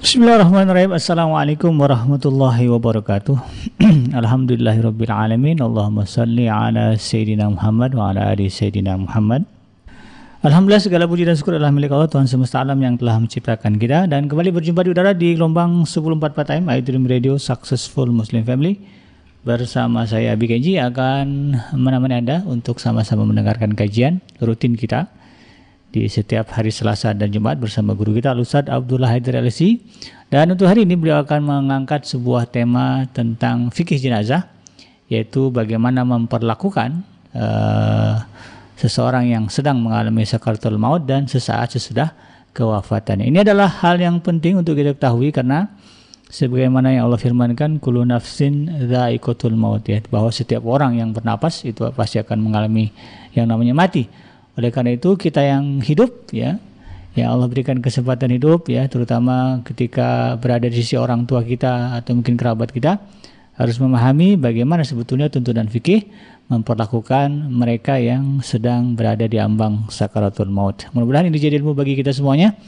Bismillahirrahmanirrahim. Assalamualaikum warahmatullahi wabarakatuh. Alhamdulillahirabbil alamin. Allahumma salli ala sayyidina Muhammad wa ala ali sayyidina Muhammad. Alhamdulillah segala puji dan syukur adalah milik Allah Tuhan semesta alam yang telah menciptakan kita dan kembali berjumpa di udara di gelombang 1044 time Dream Radio Successful Muslim Family bersama saya Abi Kenji akan menemani Anda untuk sama-sama mendengarkan kajian rutin kita di setiap hari Selasa dan Jumat bersama guru kita Ustaz Abdullah Haidar LC. Dan untuk hari ini beliau akan mengangkat sebuah tema tentang fikih jenazah yaitu bagaimana memperlakukan uh, seseorang yang sedang mengalami sakaratul maut dan sesaat sesudah kewafatannya. Ini adalah hal yang penting untuk kita ketahui karena sebagaimana yang Allah firmankan kullu nafsin dha'iqatul maut ya bahwa setiap orang yang bernapas itu pasti akan mengalami yang namanya mati. Oleh karena itu kita yang hidup ya ya Allah berikan kesempatan hidup ya terutama ketika berada di sisi orang tua kita atau mungkin kerabat kita harus memahami bagaimana sebetulnya tuntunan fikih memperlakukan mereka yang sedang berada di ambang sakaratul maut. Mudah-mudahan ini jadi ilmu bagi kita semuanya.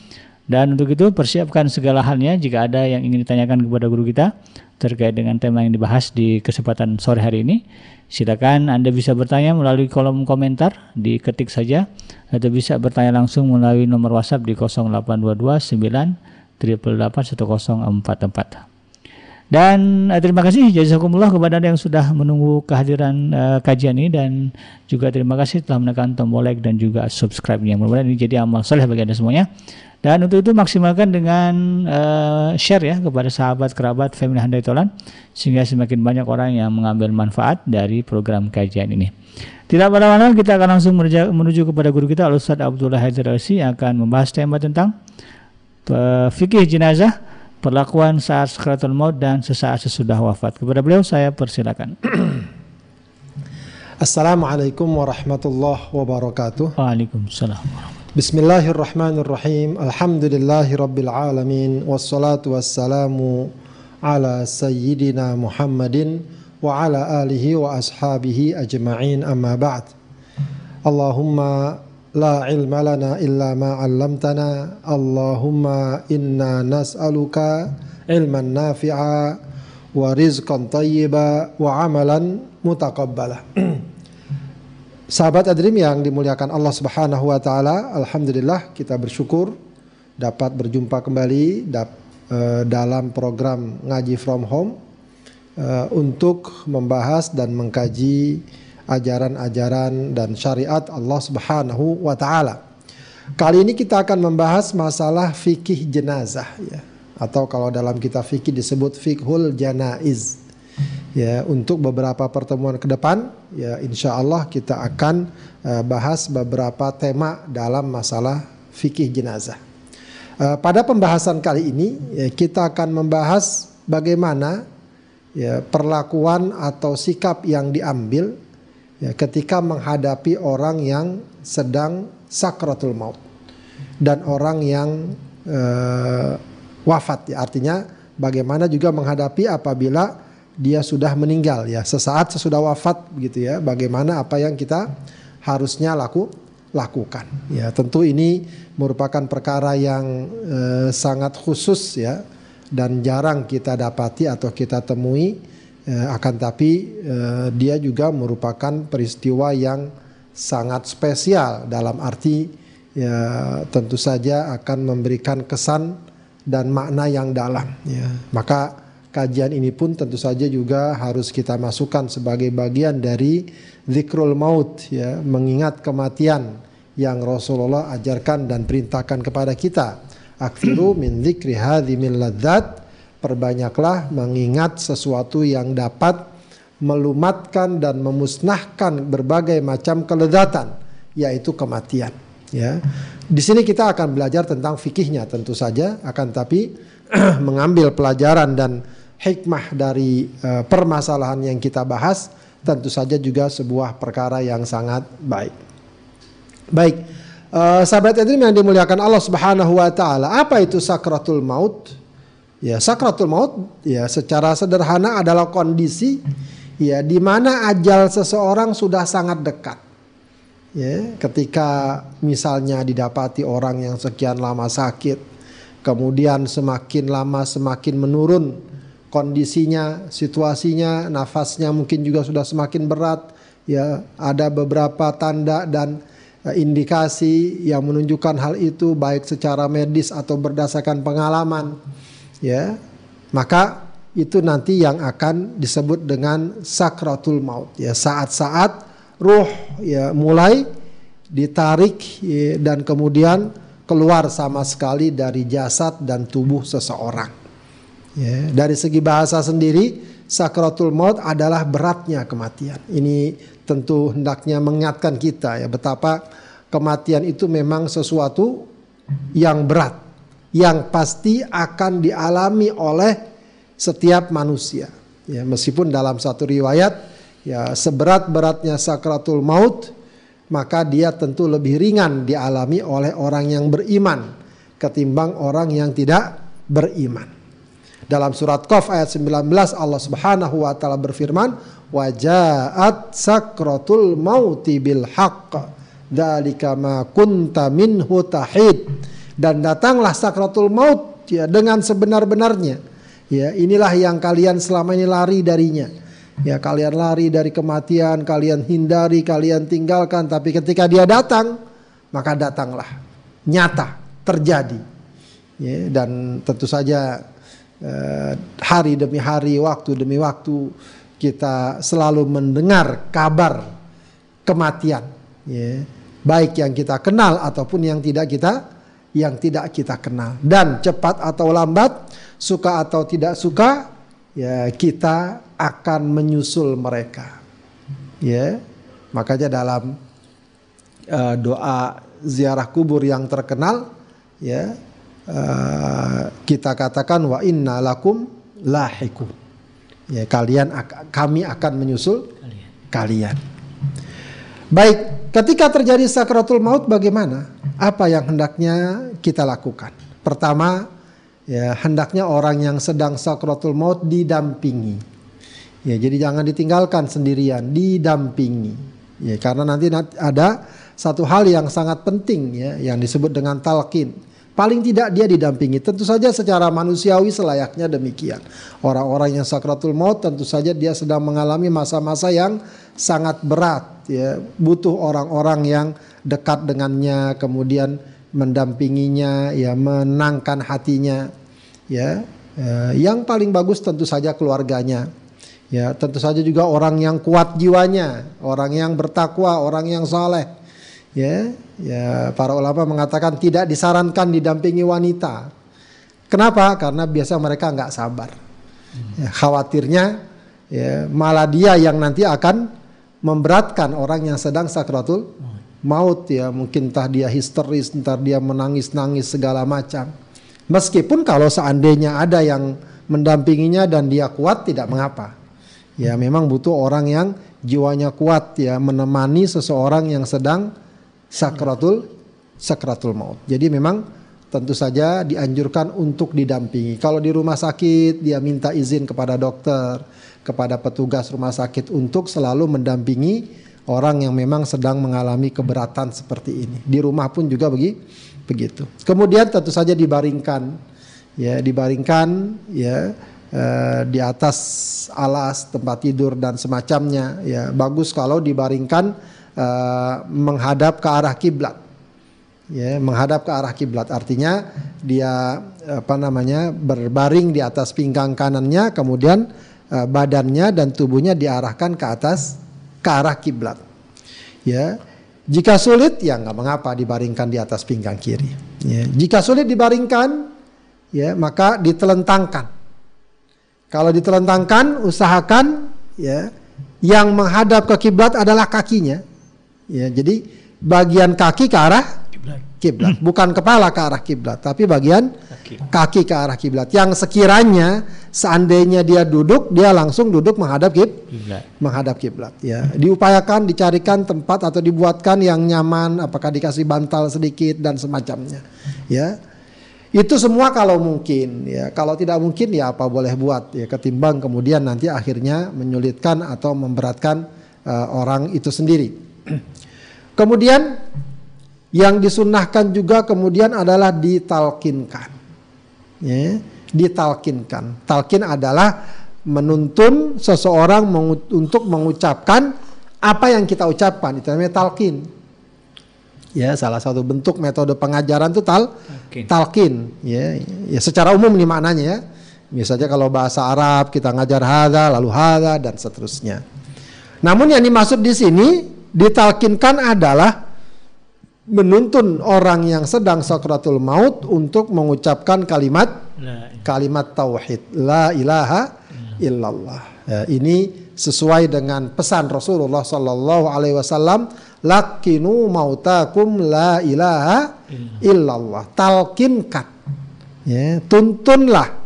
Dan untuk itu persiapkan segala halnya jika ada yang ingin ditanyakan kepada guru kita terkait dengan tema yang dibahas di kesempatan sore hari ini. Silakan Anda bisa bertanya melalui kolom komentar, diketik saja atau bisa bertanya langsung melalui nomor WhatsApp di 0822 1044. Dan uh, terima kasih jazakumullah kepada Anda yang sudah menunggu kehadiran uh, kajian ini dan juga terima kasih telah menekan tombol like dan juga subscribe-nya. Mudah-mudahan ini jadi amal soleh bagi Anda semuanya. Dan untuk itu maksimalkan dengan uh, share ya kepada sahabat, kerabat, family handai tolan sehingga semakin banyak orang yang mengambil manfaat dari program kajian ini. Tidak pada mana kita akan langsung menuju, menuju kepada guru kita Al-Ustaz Abdullah Haidar akan membahas tema tentang uh, fikih jenazah perlakuan saat sekaratul maut dan sesaat sesudah wafat. Kepada beliau saya persilakan. Assalamualaikum warahmatullahi wabarakatuh. Waalaikumsalam. بسم الله الرحمن الرحيم الحمد لله رب العالمين والصلاة والسلام على سيدنا محمد وعلى آله وأصحابه أجمعين أما بعد اللهم لا علم لنا إلا ما علمتنا اللهم إنا نسألك علما نافعا ورزقا طيبا وعملا متقبلا Sahabat Adrim yang dimuliakan Allah Subhanahu wa taala, alhamdulillah kita bersyukur dapat berjumpa kembali uh, dalam program Ngaji from Home uh, untuk membahas dan mengkaji ajaran-ajaran dan syariat Allah Subhanahu wa taala. Kali ini kita akan membahas masalah fikih jenazah ya atau kalau dalam kitab fikih disebut fikhul janaiz. Ya, untuk beberapa pertemuan ke depan ya insya Allah kita akan uh, bahas beberapa tema dalam masalah fikih jenazah. Uh, pada pembahasan kali ini ya, kita akan membahas bagaimana ya perlakuan atau sikap yang diambil ya, ketika menghadapi orang yang sedang sakratul maut dan orang yang uh, wafat ya artinya bagaimana juga menghadapi apabila dia sudah meninggal ya. Sesaat sesudah wafat begitu ya. Bagaimana apa yang kita harusnya laku lakukan ya. Tentu ini merupakan perkara yang uh, sangat khusus ya dan jarang kita dapati atau kita temui Eh, akan tapi eh, dia juga merupakan peristiwa yang sangat spesial dalam arti ya tentu saja akan memberikan kesan dan makna yang dalam ya. Maka kajian ini pun tentu saja juga harus kita masukkan sebagai bagian dari zikrul maut ya mengingat kematian yang Rasulullah ajarkan dan perintahkan kepada kita. Aksiru min zikri hadhimil ladzat. Perbanyaklah mengingat sesuatu yang dapat melumatkan dan memusnahkan berbagai macam kelezatan yaitu kematian ya. Di sini kita akan belajar tentang fikihnya tentu saja akan tapi mengambil pelajaran dan hikmah dari uh, permasalahan yang kita bahas tentu saja juga sebuah perkara yang sangat baik baik uh, sahabat yang dimuliakan Allah Subhanahu wa taala apa itu sakratul maut Ya, sakratul maut ya secara sederhana adalah kondisi ya di mana ajal seseorang sudah sangat dekat. Ya, ketika misalnya didapati orang yang sekian lama sakit, kemudian semakin lama semakin menurun kondisinya, situasinya, nafasnya mungkin juga sudah semakin berat. Ya, ada beberapa tanda dan eh, indikasi yang menunjukkan hal itu baik secara medis atau berdasarkan pengalaman. Ya. Maka itu nanti yang akan disebut dengan sakratul maut ya saat-saat ruh ya mulai ditarik ya, dan kemudian keluar sama sekali dari jasad dan tubuh seseorang. Ya, dari segi bahasa sendiri sakratul maut adalah beratnya kematian. Ini tentu hendaknya mengingatkan kita ya betapa kematian itu memang sesuatu yang berat yang pasti akan dialami oleh setiap manusia. Ya, meskipun dalam satu riwayat ya seberat-beratnya sakratul maut maka dia tentu lebih ringan dialami oleh orang yang beriman ketimbang orang yang tidak beriman. Dalam surat Qaf ayat 19 Allah Subhanahu wa taala berfirman, "Wajaat sakratul mauti bil haqq, dzalika ma kunta minhu tahid." Dan datanglah sakratul maut ya dengan sebenar-benarnya. Ya, inilah yang kalian selama ini lari darinya Ya kalian lari dari kematian, kalian hindari, kalian tinggalkan. Tapi ketika dia datang, maka datanglah. Nyata, terjadi. Ya, dan tentu saja hari demi hari, waktu demi waktu kita selalu mendengar kabar kematian. Ya, baik yang kita kenal ataupun yang tidak kita yang tidak kita kenal. Dan cepat atau lambat, suka atau tidak suka, ya kita akan menyusul mereka. Ya. Makanya dalam uh, doa ziarah kubur yang terkenal ya uh, kita katakan wa inna lakum lahikum. Ya, kalian kami akan menyusul kalian. kalian. Baik, ketika terjadi sakratul maut bagaimana? Apa yang hendaknya kita lakukan? Pertama, ya hendaknya orang yang sedang sakratul maut didampingi. Ya, jadi jangan ditinggalkan sendirian, didampingi. Ya, karena nanti ada satu hal yang sangat penting ya yang disebut dengan talqin. Paling tidak dia didampingi. Tentu saja secara manusiawi selayaknya demikian. Orang-orang yang sakratul maut tentu saja dia sedang mengalami masa-masa yang sangat berat ya, butuh orang-orang yang dekat dengannya kemudian mendampinginya, ya menangkan hatinya, ya. Eh, yang paling bagus tentu saja keluarganya. Ya, tentu saja juga orang yang kuat jiwanya, orang yang bertakwa, orang yang saleh. Ya, ya para ulama mengatakan tidak disarankan didampingi wanita. Kenapa? Karena biasa mereka nggak sabar. Ya, khawatirnya ya, malah dia yang nanti akan memberatkan orang yang sedang sakratul maut ya mungkin entah dia histeris entah dia menangis-nangis segala macam meskipun kalau seandainya ada yang mendampinginya dan dia kuat tidak mengapa ya memang butuh orang yang jiwanya kuat ya menemani seseorang yang sedang sakratul sakratul maut jadi memang tentu saja dianjurkan untuk didampingi kalau di rumah sakit dia minta izin kepada dokter kepada petugas rumah sakit untuk selalu mendampingi orang yang memang sedang mengalami keberatan seperti ini. Di rumah pun juga begi, begitu. Kemudian tentu saja dibaringkan, ya dibaringkan, ya eh, di atas alas tempat tidur dan semacamnya. Ya bagus kalau dibaringkan eh, menghadap ke arah kiblat. Ya, menghadap ke arah kiblat artinya dia apa namanya berbaring di atas pinggang kanannya, kemudian eh, badannya dan tubuhnya diarahkan ke atas ke arah kiblat. Ya, jika sulit ya nggak mengapa dibaringkan di atas pinggang kiri. Ya, jika sulit dibaringkan, ya maka ditelentangkan. Kalau ditelentangkan, usahakan ya yang menghadap ke kiblat adalah kakinya. Ya, jadi bagian kaki ke arah kiblat, bukan kepala ke arah kiblat, tapi bagian kaki, ke arah kiblat. Yang sekiranya seandainya dia duduk, dia langsung duduk menghadap kiblat, menghadap kiblat. Ya, diupayakan dicarikan tempat atau dibuatkan yang nyaman, apakah dikasih bantal sedikit dan semacamnya. Ya, itu semua kalau mungkin. Ya, kalau tidak mungkin ya apa boleh buat. Ya, ketimbang kemudian nanti akhirnya menyulitkan atau memberatkan uh, orang itu sendiri. Kemudian yang disunnahkan juga kemudian adalah ditalkinkan. ya, ditalkinkan. Talkin adalah menuntun seseorang mengu untuk mengucapkan apa yang kita ucapkan itu namanya talkin. Ya, salah satu bentuk metode pengajaran itu tal talkin. talkin. Ya, ya secara umum ini maknanya ya. Misalnya kalau bahasa Arab kita ngajar hada lalu hada dan seterusnya. Namun yang dimaksud di sini ditalkinkan adalah menuntun orang yang sedang sakratul maut untuk mengucapkan kalimat kalimat tauhid la ilaha illallah. Ya, ini sesuai dengan pesan Rasulullah sallallahu alaihi wasallam lakinu mautakum la ilaha illallah. Talkinkan. Ya, tuntunlah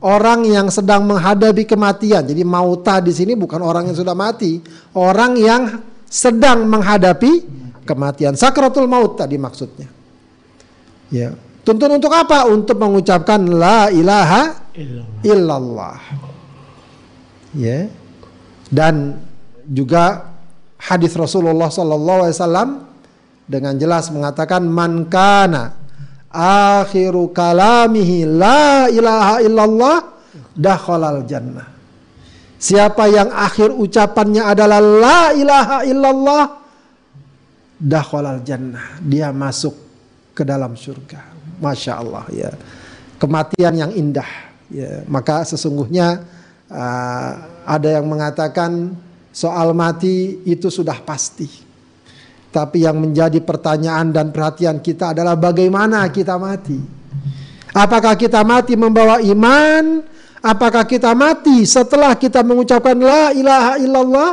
orang yang sedang menghadapi kematian. Jadi mauta di sini bukan orang yang sudah mati, orang yang sedang menghadapi kematian. Sakratul maut tadi maksudnya. Ya. Tuntun untuk apa? Untuk mengucapkan la ilaha illallah. Ya. Dan juga hadis Rasulullah wasallam dengan jelas mengatakan man kana akhiru kalamihi la ilaha illallah dakhalal jannah. Siapa yang akhir ucapannya adalah la ilaha illallah dakhalal jannah. Dia masuk ke dalam surga. Masya Allah ya. Kematian yang indah. Ya, maka sesungguhnya uh, ada yang mengatakan soal mati itu sudah pasti tapi yang menjadi pertanyaan dan perhatian kita adalah bagaimana kita mati. Apakah kita mati membawa iman? Apakah kita mati setelah kita mengucapkan la ilaha illallah?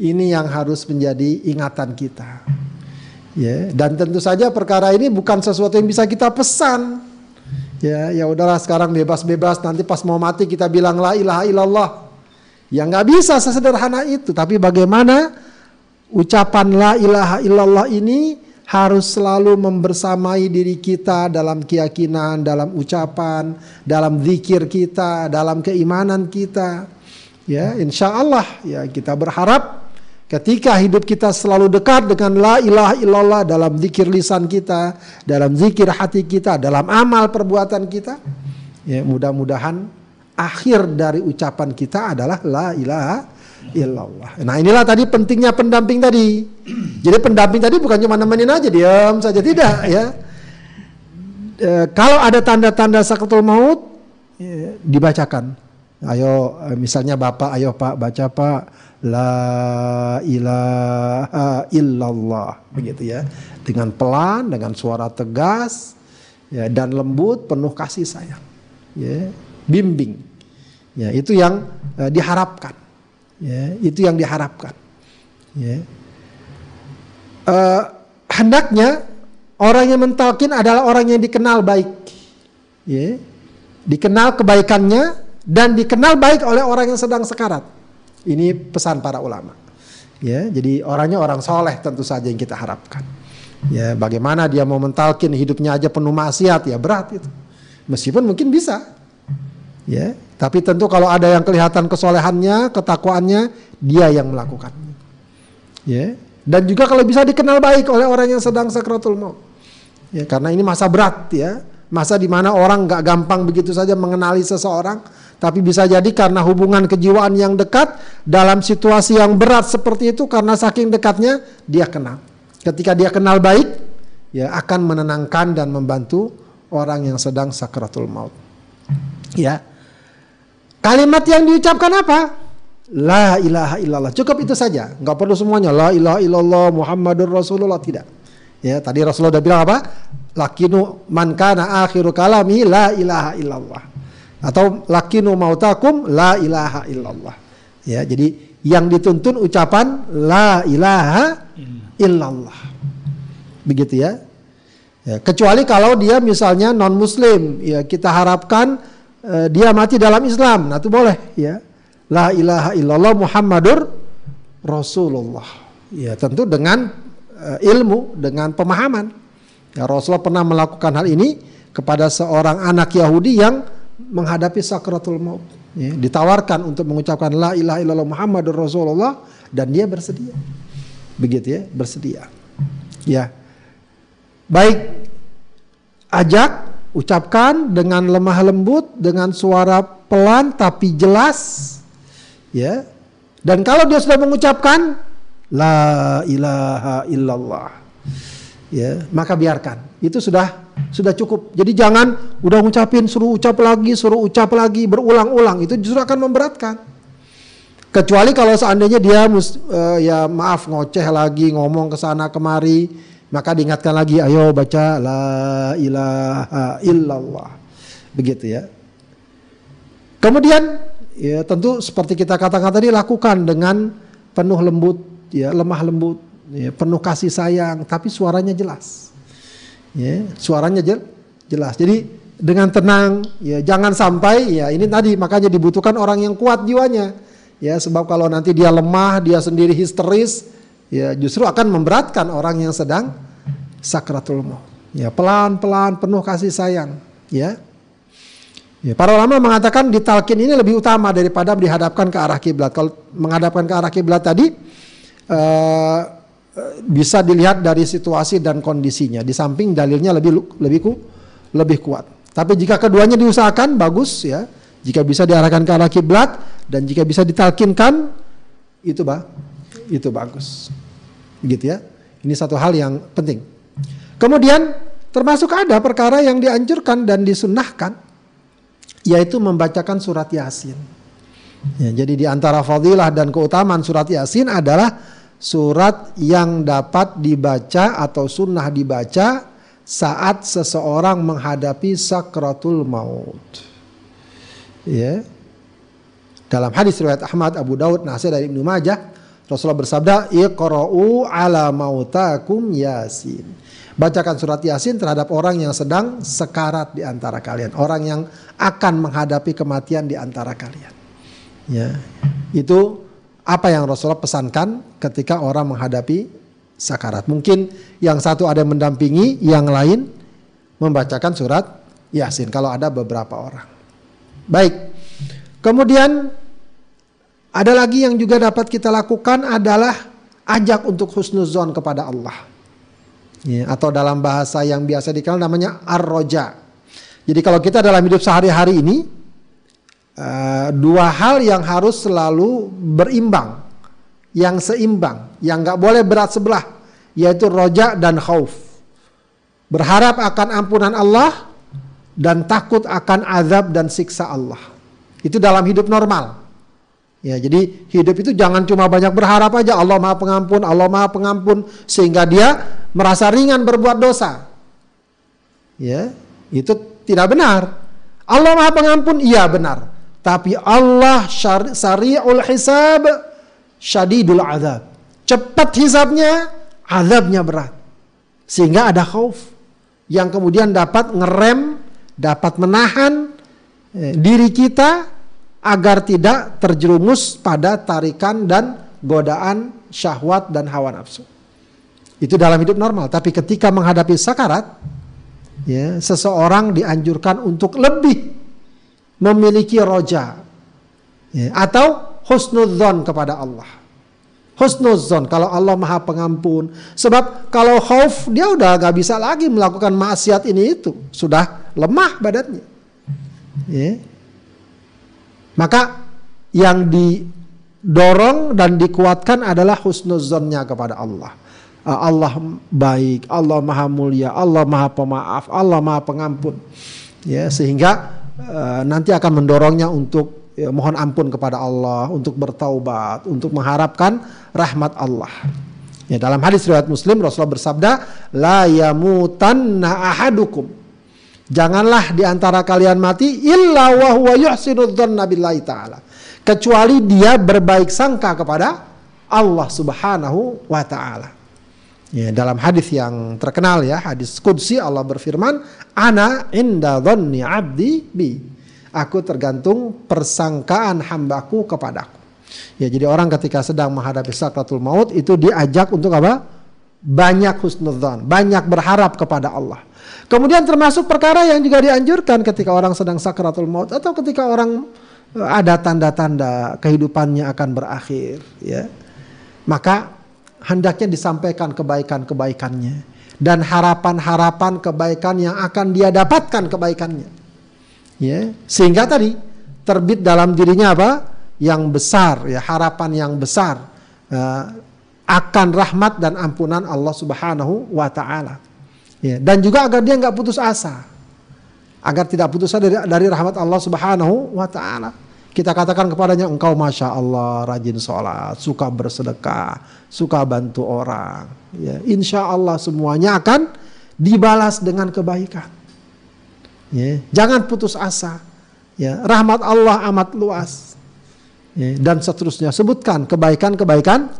Ini yang harus menjadi ingatan kita. Ya, dan tentu saja perkara ini bukan sesuatu yang bisa kita pesan. Ya, ya udahlah sekarang bebas-bebas nanti pas mau mati kita bilang la ilaha illallah. Ya nggak bisa sesederhana itu, tapi bagaimana Ucapan la ilaha illallah ini harus selalu membersamai diri kita dalam keyakinan, dalam ucapan, dalam zikir kita, dalam keimanan kita. Ya, insya Allah ya kita berharap ketika hidup kita selalu dekat dengan la ilaha illallah dalam zikir lisan kita, dalam zikir hati kita, dalam amal perbuatan kita. Ya, mudah-mudahan akhir dari ucapan kita adalah la ilaha illallah. Nah inilah tadi pentingnya pendamping tadi. Jadi pendamping tadi bukan cuma nemenin aja diam saja tidak ya. E, kalau ada tanda-tanda sakratul maut e, dibacakan. Ayo e, misalnya bapak, ayo pak baca pak la ilaha illallah begitu ya. Dengan pelan, dengan suara tegas ya dan lembut penuh kasih sayang. Ya, bimbing. Ya, itu yang e, diharapkan. Ya, itu yang diharapkan. Ya. Uh, hendaknya orang yang mentalkin adalah orang yang dikenal baik. Ya. Dikenal kebaikannya dan dikenal baik oleh orang yang sedang sekarat. Ini pesan para ulama. Ya, jadi orangnya orang soleh tentu saja yang kita harapkan. Ya, bagaimana dia mau mentalkin hidupnya aja penuh maksiat ya berat itu. Meskipun mungkin bisa. Ya, tapi tentu kalau ada yang kelihatan kesolehannya, ketakwaannya, dia yang melakukannya. Ya. Dan juga kalau bisa dikenal baik oleh orang yang sedang sakratul maut. Ya, karena ini masa berat ya. Masa di mana orang nggak gampang begitu saja mengenali seseorang, tapi bisa jadi karena hubungan kejiwaan yang dekat dalam situasi yang berat seperti itu karena saking dekatnya dia kenal. Ketika dia kenal baik, ya akan menenangkan dan membantu orang yang sedang sakratul maut. Ya. Kalimat yang diucapkan apa? La ilaha illallah. Cukup itu saja. Enggak perlu semuanya. La ilaha illallah Muhammadur Rasulullah tidak. Ya, tadi Rasulullah sudah bilang apa? Lakinu man kana akhiru kalami la ilaha illallah. Atau lakinu mautakum la ilaha illallah. Ya, jadi yang dituntun ucapan la ilaha illallah. Begitu ya. ya kecuali kalau dia misalnya non muslim, ya kita harapkan uh, dia mati dalam Islam, nah itu boleh ya. La ilaha illallah Muhammadur Rasulullah. Ya, tentu dengan uh, ilmu, dengan pemahaman. Ya, Rasulullah pernah melakukan hal ini kepada seorang anak Yahudi yang menghadapi sakratul maut. Ya, ditawarkan untuk mengucapkan la ilaha illallah Muhammadur Rasulullah dan dia bersedia. Begitu ya, bersedia. Ya. Baik ajak ucapkan dengan lemah lembut, dengan suara pelan tapi jelas. Ya. Dan kalau dia sudah mengucapkan la ilaha illallah. Ya, maka biarkan. Itu sudah sudah cukup. Jadi jangan udah ngucapin suruh ucap lagi, suruh ucap lagi berulang-ulang. Itu justru akan memberatkan. Kecuali kalau seandainya dia uh, ya maaf ngoceh lagi, ngomong ke sana kemari, maka diingatkan lagi, ayo baca la ilaha illallah. Begitu ya. Kemudian ya tentu seperti kita katakan tadi lakukan dengan penuh lembut, ya lemah lembut, ya, penuh kasih sayang, tapi suaranya jelas. Ya, suaranya jel, jelas. Jadi dengan tenang, ya jangan sampai ya ini tadi makanya dibutuhkan orang yang kuat jiwanya Ya, sebab kalau nanti dia lemah, dia sendiri histeris, ya justru akan memberatkan orang yang sedang sakratul maut. Ya, pelan-pelan penuh kasih sayang, ya. Ya, para ulama mengatakan di talqin ini lebih utama daripada dihadapkan ke arah kiblat. Kalau menghadapkan ke arah kiblat tadi uh, bisa dilihat dari situasi dan kondisinya. Di samping dalilnya lebih lebih ku, lebih kuat. Tapi jika keduanya diusahakan bagus ya. Jika bisa diarahkan ke arah kiblat dan jika bisa ditalkinkan itu bah itu bagus. Begitu ya. Ini satu hal yang penting. Kemudian termasuk ada perkara yang dianjurkan dan disunnahkan yaitu membacakan surat Yasin. Ya, jadi di antara fadilah dan keutamaan surat Yasin adalah surat yang dapat dibaca atau sunnah dibaca saat seseorang menghadapi sakratul maut ya dalam hadis riwayat Ahmad, Abu Daud, Nasir dari Ibnu Majah, Rasulullah bersabda, "Iqra'u ala mautakum Yasin." Bacakan surat Yasin terhadap orang yang sedang sekarat di antara kalian, orang yang akan menghadapi kematian di antara kalian. Ya. Itu apa yang Rasulullah pesankan ketika orang menghadapi sakarat. Mungkin yang satu ada yang mendampingi, yang lain membacakan surat Yasin kalau ada beberapa orang. Baik. Kemudian ada lagi yang juga dapat kita lakukan adalah ajak untuk husnuzon kepada Allah. Ya, atau dalam bahasa yang biasa dikenal namanya ar-roja. Jadi kalau kita dalam hidup sehari-hari ini uh, dua hal yang harus selalu berimbang, yang seimbang, yang nggak boleh berat sebelah, yaitu roja dan khauf. Berharap akan ampunan Allah dan takut akan azab dan siksa Allah. Itu dalam hidup normal. Ya, jadi hidup itu jangan cuma banyak berharap aja Allah Maha Pengampun, Allah Maha Pengampun sehingga dia merasa ringan berbuat dosa. Ya, itu tidak benar. Allah Maha Pengampun iya benar, tapi Allah syari'ul hisab syadidul azab. Cepat hisabnya, azabnya berat. Sehingga ada khauf yang kemudian dapat ngerem dapat menahan eh, diri kita agar tidak terjerumus pada tarikan dan godaan syahwat dan hawa nafsu. Itu dalam hidup normal, tapi ketika menghadapi sakarat, ya, seseorang dianjurkan untuk lebih memiliki roja ya, atau husnudzon kepada Allah husnuzon kalau Allah maha pengampun. Sebab kalau khauf dia udah gak bisa lagi melakukan maksiat ini itu. Sudah lemah badannya. Ya. Maka yang didorong dan dikuatkan adalah husnuzonnya kepada Allah. Ah, Allah baik, Allah maha mulia, Allah maha pemaaf, Allah maha pengampun. Ya, sehingga uh, nanti akan mendorongnya untuk ya, mohon ampun kepada Allah, untuk bertaubat, untuk mengharapkan rahmat Allah. Ya, dalam hadis riwayat Muslim Rasulullah bersabda, "La yamutanna ahadukum." Janganlah di antara kalian mati illa wa huwa yuhsinu taala. Kecuali dia berbaik sangka kepada Allah Subhanahu wa taala. Ya, dalam hadis yang terkenal ya, hadis qudsi Allah berfirman, "Ana inda dhanni 'abdi bi." Aku tergantung persangkaan hambaku kepadaku. Ya jadi orang ketika sedang menghadapi sakratul maut itu diajak untuk apa? Banyak husnudzan, banyak berharap kepada Allah. Kemudian termasuk perkara yang juga dianjurkan ketika orang sedang sakratul maut atau ketika orang eh, ada tanda-tanda kehidupannya akan berakhir, ya. Maka hendaknya disampaikan kebaikan-kebaikannya dan harapan-harapan kebaikan yang akan dia dapatkan kebaikannya. Ya, sehingga tadi terbit dalam dirinya apa? Yang besar, ya harapan yang besar uh, akan rahmat dan ampunan Allah Subhanahu wa taala. Ya, dan juga agar dia nggak putus asa. Agar tidak putus asa dari, dari rahmat Allah Subhanahu wa taala. Kita katakan kepadanya engkau masya Allah rajin sholat, suka bersedekah, suka bantu orang. Ya, insya Allah semuanya akan dibalas dengan kebaikan. Ya, jangan putus asa. Ya, rahmat Allah amat luas. Ya, dan seterusnya sebutkan kebaikan-kebaikan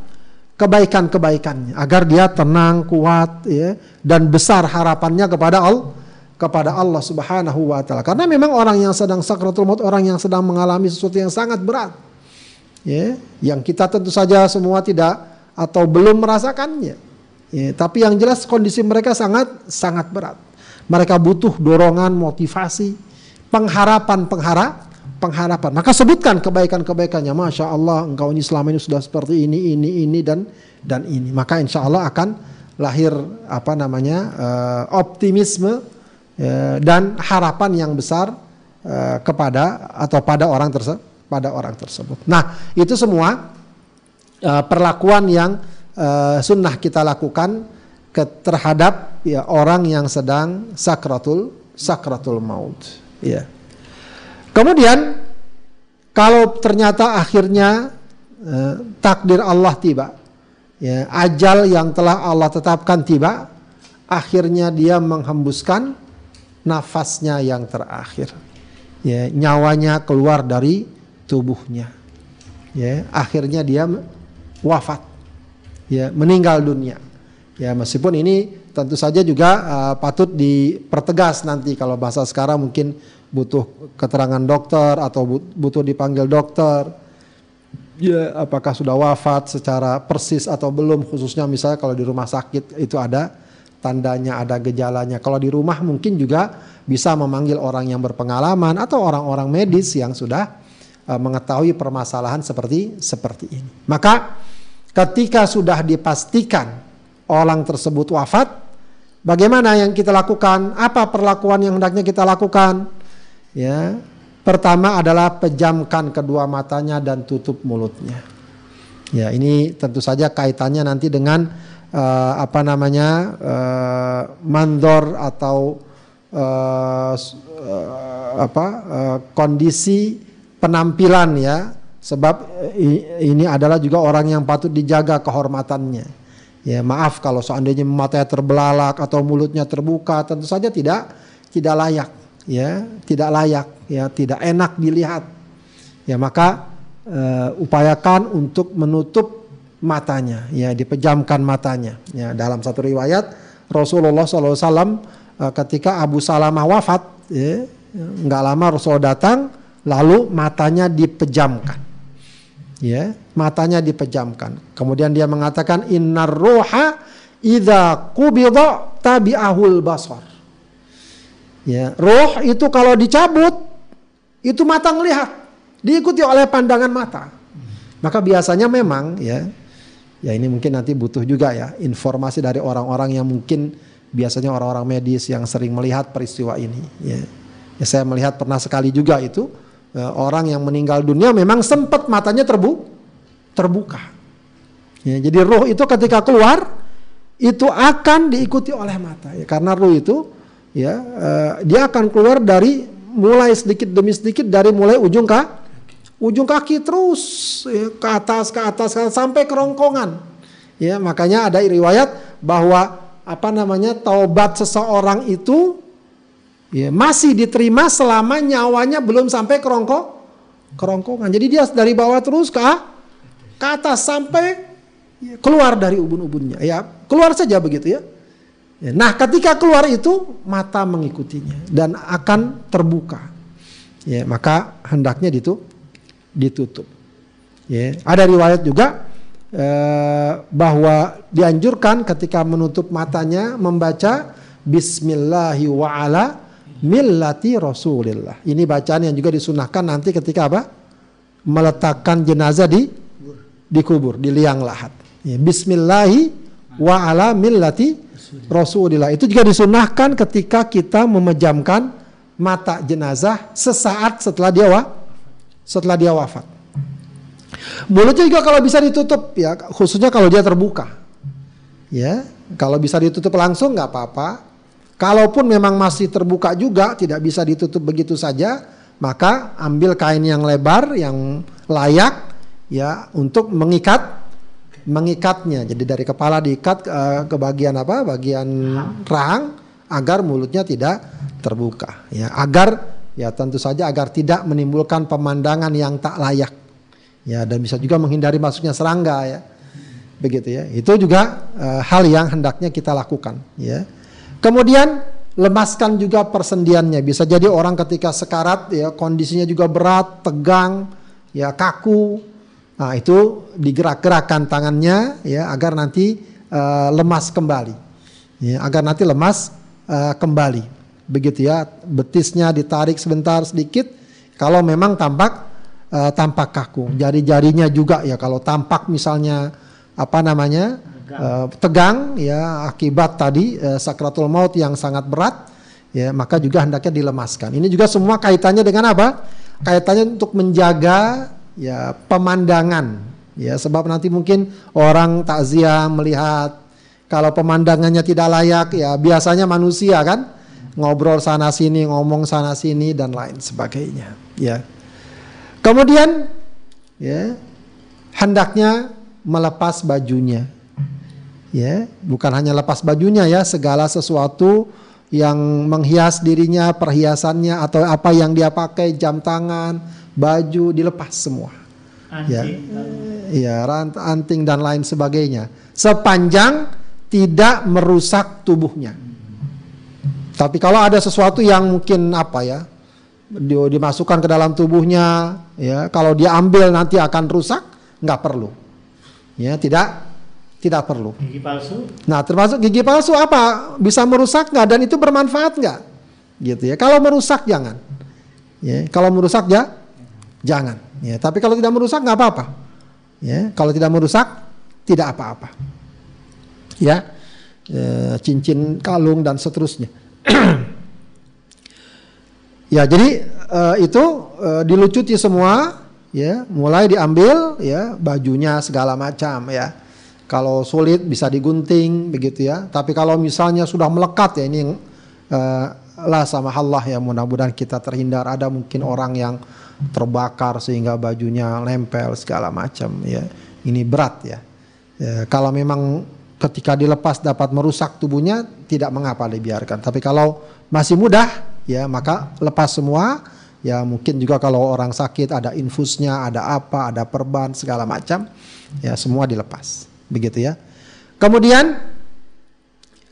kebaikan-kebaikannya agar dia tenang, kuat ya dan besar harapannya kepada Allah kepada Allah Subhanahu wa taala. Karena memang orang yang sedang sakratul maut orang yang sedang mengalami sesuatu yang sangat berat. Ya, yang kita tentu saja semua tidak atau belum merasakannya. Ya, tapi yang jelas kondisi mereka sangat sangat berat. Mereka butuh dorongan, motivasi, pengharapan, penghara, pengharapan. Maka sebutkan kebaikan-kebaikannya. Masya Allah, engkau ini selama ini sudah seperti ini, ini, ini dan dan ini. Maka insya Allah akan lahir apa namanya uh, optimisme Ya, dan harapan yang besar uh, kepada atau pada orang tersebut pada orang tersebut. Nah itu semua uh, perlakuan yang uh, sunnah kita lakukan ke, terhadap ya orang yang sedang sakratul sakratul maut. Ya. Kemudian kalau ternyata akhirnya uh, takdir Allah tiba, ya ajal yang telah Allah tetapkan tiba, akhirnya dia menghembuskan nafasnya yang terakhir. Ya, nyawanya keluar dari tubuhnya. Ya, akhirnya dia wafat. Ya, meninggal dunia. Ya, meskipun ini tentu saja juga uh, patut dipertegas nanti kalau bahasa sekarang mungkin butuh keterangan dokter atau butuh dipanggil dokter. Ya, apakah sudah wafat secara persis atau belum khususnya misalnya kalau di rumah sakit itu ada tandanya, ada gejalanya. Kalau di rumah mungkin juga bisa memanggil orang yang berpengalaman atau orang-orang medis yang sudah uh, mengetahui permasalahan seperti seperti ini. Maka ketika sudah dipastikan orang tersebut wafat, bagaimana yang kita lakukan? Apa perlakuan yang hendaknya kita lakukan? Ya, pertama adalah pejamkan kedua matanya dan tutup mulutnya. Ya, ini tentu saja kaitannya nanti dengan uh, apa namanya uh, mandor atau uh, uh, apa uh, kondisi penampilan ya. Sebab ini adalah juga orang yang patut dijaga kehormatannya. Ya maaf kalau seandainya matanya terbelalak atau mulutnya terbuka tentu saja tidak tidak layak ya tidak layak ya tidak enak dilihat ya maka uh, upayakan untuk menutup matanya, ya dipejamkan matanya. Ya dalam satu riwayat Rasulullah SAW uh, ketika Abu Salamah wafat, ya, nggak lama Rasul datang, lalu matanya dipejamkan. Ya, matanya dipejamkan. Kemudian dia mengatakan innar roha idza qubida tabi'ahul basar. Ya, roh itu kalau dicabut itu mata ngelihat, diikuti oleh pandangan mata. Maka biasanya memang ya Ya ini mungkin nanti butuh juga ya informasi dari orang-orang yang mungkin biasanya orang-orang medis yang sering melihat peristiwa ini. Ya, ya saya melihat pernah sekali juga itu uh, orang yang meninggal dunia memang sempat matanya terbu terbuka. Ya, jadi roh itu ketika keluar itu akan diikuti oleh mata ya karena roh itu ya uh, dia akan keluar dari mulai sedikit demi sedikit dari mulai ujung kah ujung kaki terus ya, ke atas ke atas ke sampai kerongkongan. Ya, makanya ada riwayat bahwa apa namanya taubat seseorang itu ya, masih diterima selama nyawanya belum sampai kerongkong kerongkongan. Jadi dia dari bawah terus ke ke atas sampai ya, keluar dari ubun-ubunnya. Ya, keluar saja begitu ya. Ya. Nah, ketika keluar itu mata mengikutinya dan akan terbuka. Ya, maka hendaknya itu ditutup. Ya, ada riwayat juga eh, bahwa dianjurkan ketika menutup matanya membaca Bismillahi wa ala millati Rasulillah. Ini bacaan yang juga disunahkan nanti ketika apa? Meletakkan jenazah di di kubur, di liang lahat. Ya, Bismillahi wa ala millati Rasulillah. Itu juga disunahkan ketika kita memejamkan mata jenazah sesaat setelah dia wa, setelah dia wafat. Mulutnya juga kalau bisa ditutup ya, khususnya kalau dia terbuka. Ya, kalau bisa ditutup langsung nggak apa-apa. Kalaupun memang masih terbuka juga, tidak bisa ditutup begitu saja, maka ambil kain yang lebar, yang layak, ya untuk mengikat, mengikatnya. Jadi dari kepala diikat eh, ke bagian apa? Bagian rahang agar mulutnya tidak terbuka. Ya, agar ya tentu saja agar tidak menimbulkan pemandangan yang tak layak. Ya, dan bisa juga menghindari masuknya serangga ya begitu ya. Itu juga uh, hal yang hendaknya kita lakukan ya. Kemudian lemaskan juga persendiannya. Bisa jadi orang ketika sekarat ya kondisinya juga berat, tegang, ya kaku. Nah, itu digerak-gerakkan tangannya ya agar nanti uh, lemas kembali. Ya, agar nanti lemas uh, kembali. Begitu ya. Betisnya ditarik sebentar sedikit kalau memang tampak uh, tampak kaku. Jari-jarinya juga ya kalau tampak misalnya apa namanya tegang, uh, tegang ya akibat tadi uh, sakratul maut yang sangat berat ya maka juga hendaknya dilemaskan. Ini juga semua kaitannya dengan apa? Kaitannya untuk menjaga ya pemandangan. Ya sebab nanti mungkin orang takziah melihat kalau pemandangannya tidak layak ya biasanya manusia kan ngobrol sana sini ngomong sana sini dan lain sebagainya. Ya. Kemudian ya hendaknya melepas bajunya. Ya, bukan hanya lepas bajunya ya, segala sesuatu yang menghias dirinya, perhiasannya atau apa yang dia pakai, jam tangan, baju dilepas semua. Anting. Ya, ya anting dan lain sebagainya. Sepanjang tidak merusak tubuhnya. Tapi kalau ada sesuatu yang mungkin apa ya, dimasukkan ke dalam tubuhnya, ya kalau dia ambil nanti akan rusak, nggak perlu. Ya, tidak tidak perlu. Gigi palsu? Nah, termasuk gigi palsu apa? Bisa merusak nggak dan itu bermanfaat nggak? Gitu ya. Kalau merusak jangan. Ya, kalau merusak ya jangan. Ya, tapi kalau tidak merusak nggak apa-apa. Ya, kalau tidak merusak tidak apa-apa. Ya, e, cincin, kalung dan seterusnya. ya, jadi e, itu e, dilucuti semua ya mulai diambil ya bajunya segala macam ya kalau sulit bisa digunting begitu ya tapi kalau misalnya sudah melekat ya ini uh, lah sama Allah ya mudah-mudahan kita terhindar ada mungkin orang yang terbakar sehingga bajunya nempel segala macam ya. Ini berat ya, ya kalau memang ketika dilepas dapat merusak tubuhnya tidak mengapa dibiarkan. Tapi kalau masih mudah ya maka lepas semua. Ya mungkin juga kalau orang sakit ada infusnya, ada apa, ada perban segala macam, ya semua dilepas, begitu ya. Kemudian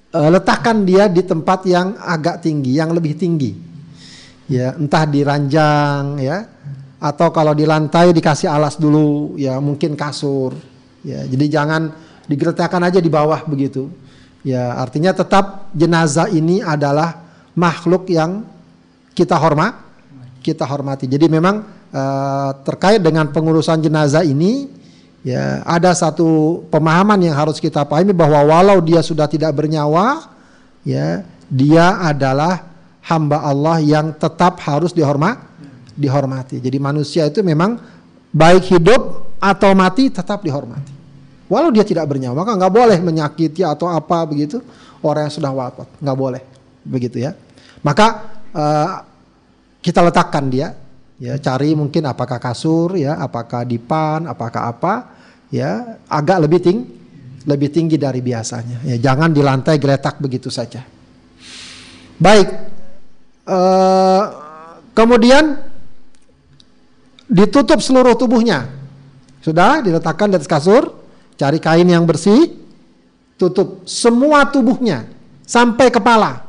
uh, letakkan dia di tempat yang agak tinggi, yang lebih tinggi, ya entah di ranjang ya, atau kalau di lantai dikasih alas dulu, ya mungkin kasur, ya jadi jangan digeletakkan aja di bawah begitu, ya artinya tetap jenazah ini adalah makhluk yang kita hormat kita hormati. Jadi memang uh, terkait dengan pengurusan jenazah ini ya ada satu pemahaman yang harus kita pahami bahwa walau dia sudah tidak bernyawa ya dia adalah hamba Allah yang tetap harus dihormat dihormati. Jadi manusia itu memang baik hidup atau mati tetap dihormati. Walau dia tidak bernyawa, maka nggak boleh menyakiti atau apa begitu orang yang sudah wafat, nggak boleh begitu ya. Maka uh, kita letakkan dia ya cari mungkin apakah kasur ya apakah dipan apakah apa ya agak lebih tinggi lebih tinggi dari biasanya ya jangan di lantai geletak begitu saja baik uh, kemudian ditutup seluruh tubuhnya sudah diletakkan di atas kasur cari kain yang bersih tutup semua tubuhnya sampai kepala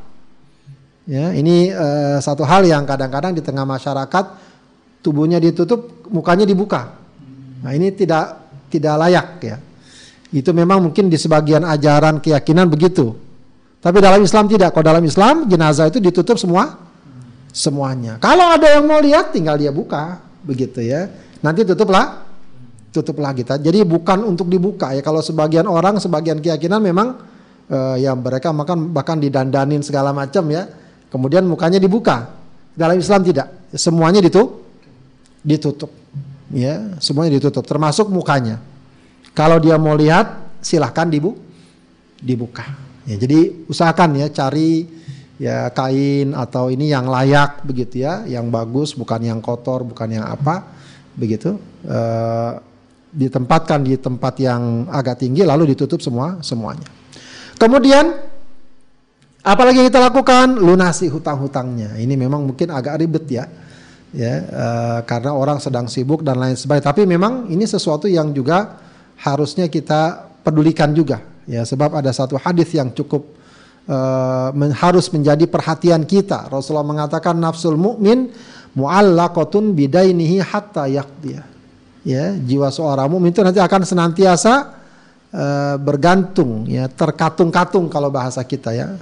Ya, ini uh, satu hal yang kadang-kadang di tengah masyarakat tubuhnya ditutup, mukanya dibuka. Nah, ini tidak tidak layak ya. Itu memang mungkin di sebagian ajaran keyakinan begitu. Tapi dalam Islam tidak. Kalau dalam Islam jenazah itu ditutup semua semuanya. Kalau ada yang mau lihat tinggal dia buka begitu ya. Nanti tutuplah tutup lagi. Jadi bukan untuk dibuka ya. Kalau sebagian orang, sebagian keyakinan memang uh, ya mereka makan bahkan didandanin segala macam ya. Kemudian mukanya dibuka. Dalam Islam tidak. Semuanya ditutup. Ditutup. Ya, semuanya ditutup termasuk mukanya. Kalau dia mau lihat silahkan dibu dibuka. Ya, jadi usahakan ya cari ya kain atau ini yang layak begitu ya, yang bagus bukan yang kotor, bukan yang apa begitu. Uh, ditempatkan di tempat yang agak tinggi lalu ditutup semua semuanya. Kemudian apalagi kita lakukan lunasi hutang-hutangnya. Ini memang mungkin agak ribet ya. Ya, uh, karena orang sedang sibuk dan lain sebagainya. Tapi memang ini sesuatu yang juga harusnya kita pedulikan juga ya sebab ada satu hadis yang cukup uh, men harus menjadi perhatian kita. Rasulullah mengatakan nafsul mukmin muallaqatun bidainihi hatta yaqdiyah ya jiwa seorang mukmin itu nanti akan senantiasa uh, bergantung ya terkatung-katung kalau bahasa kita ya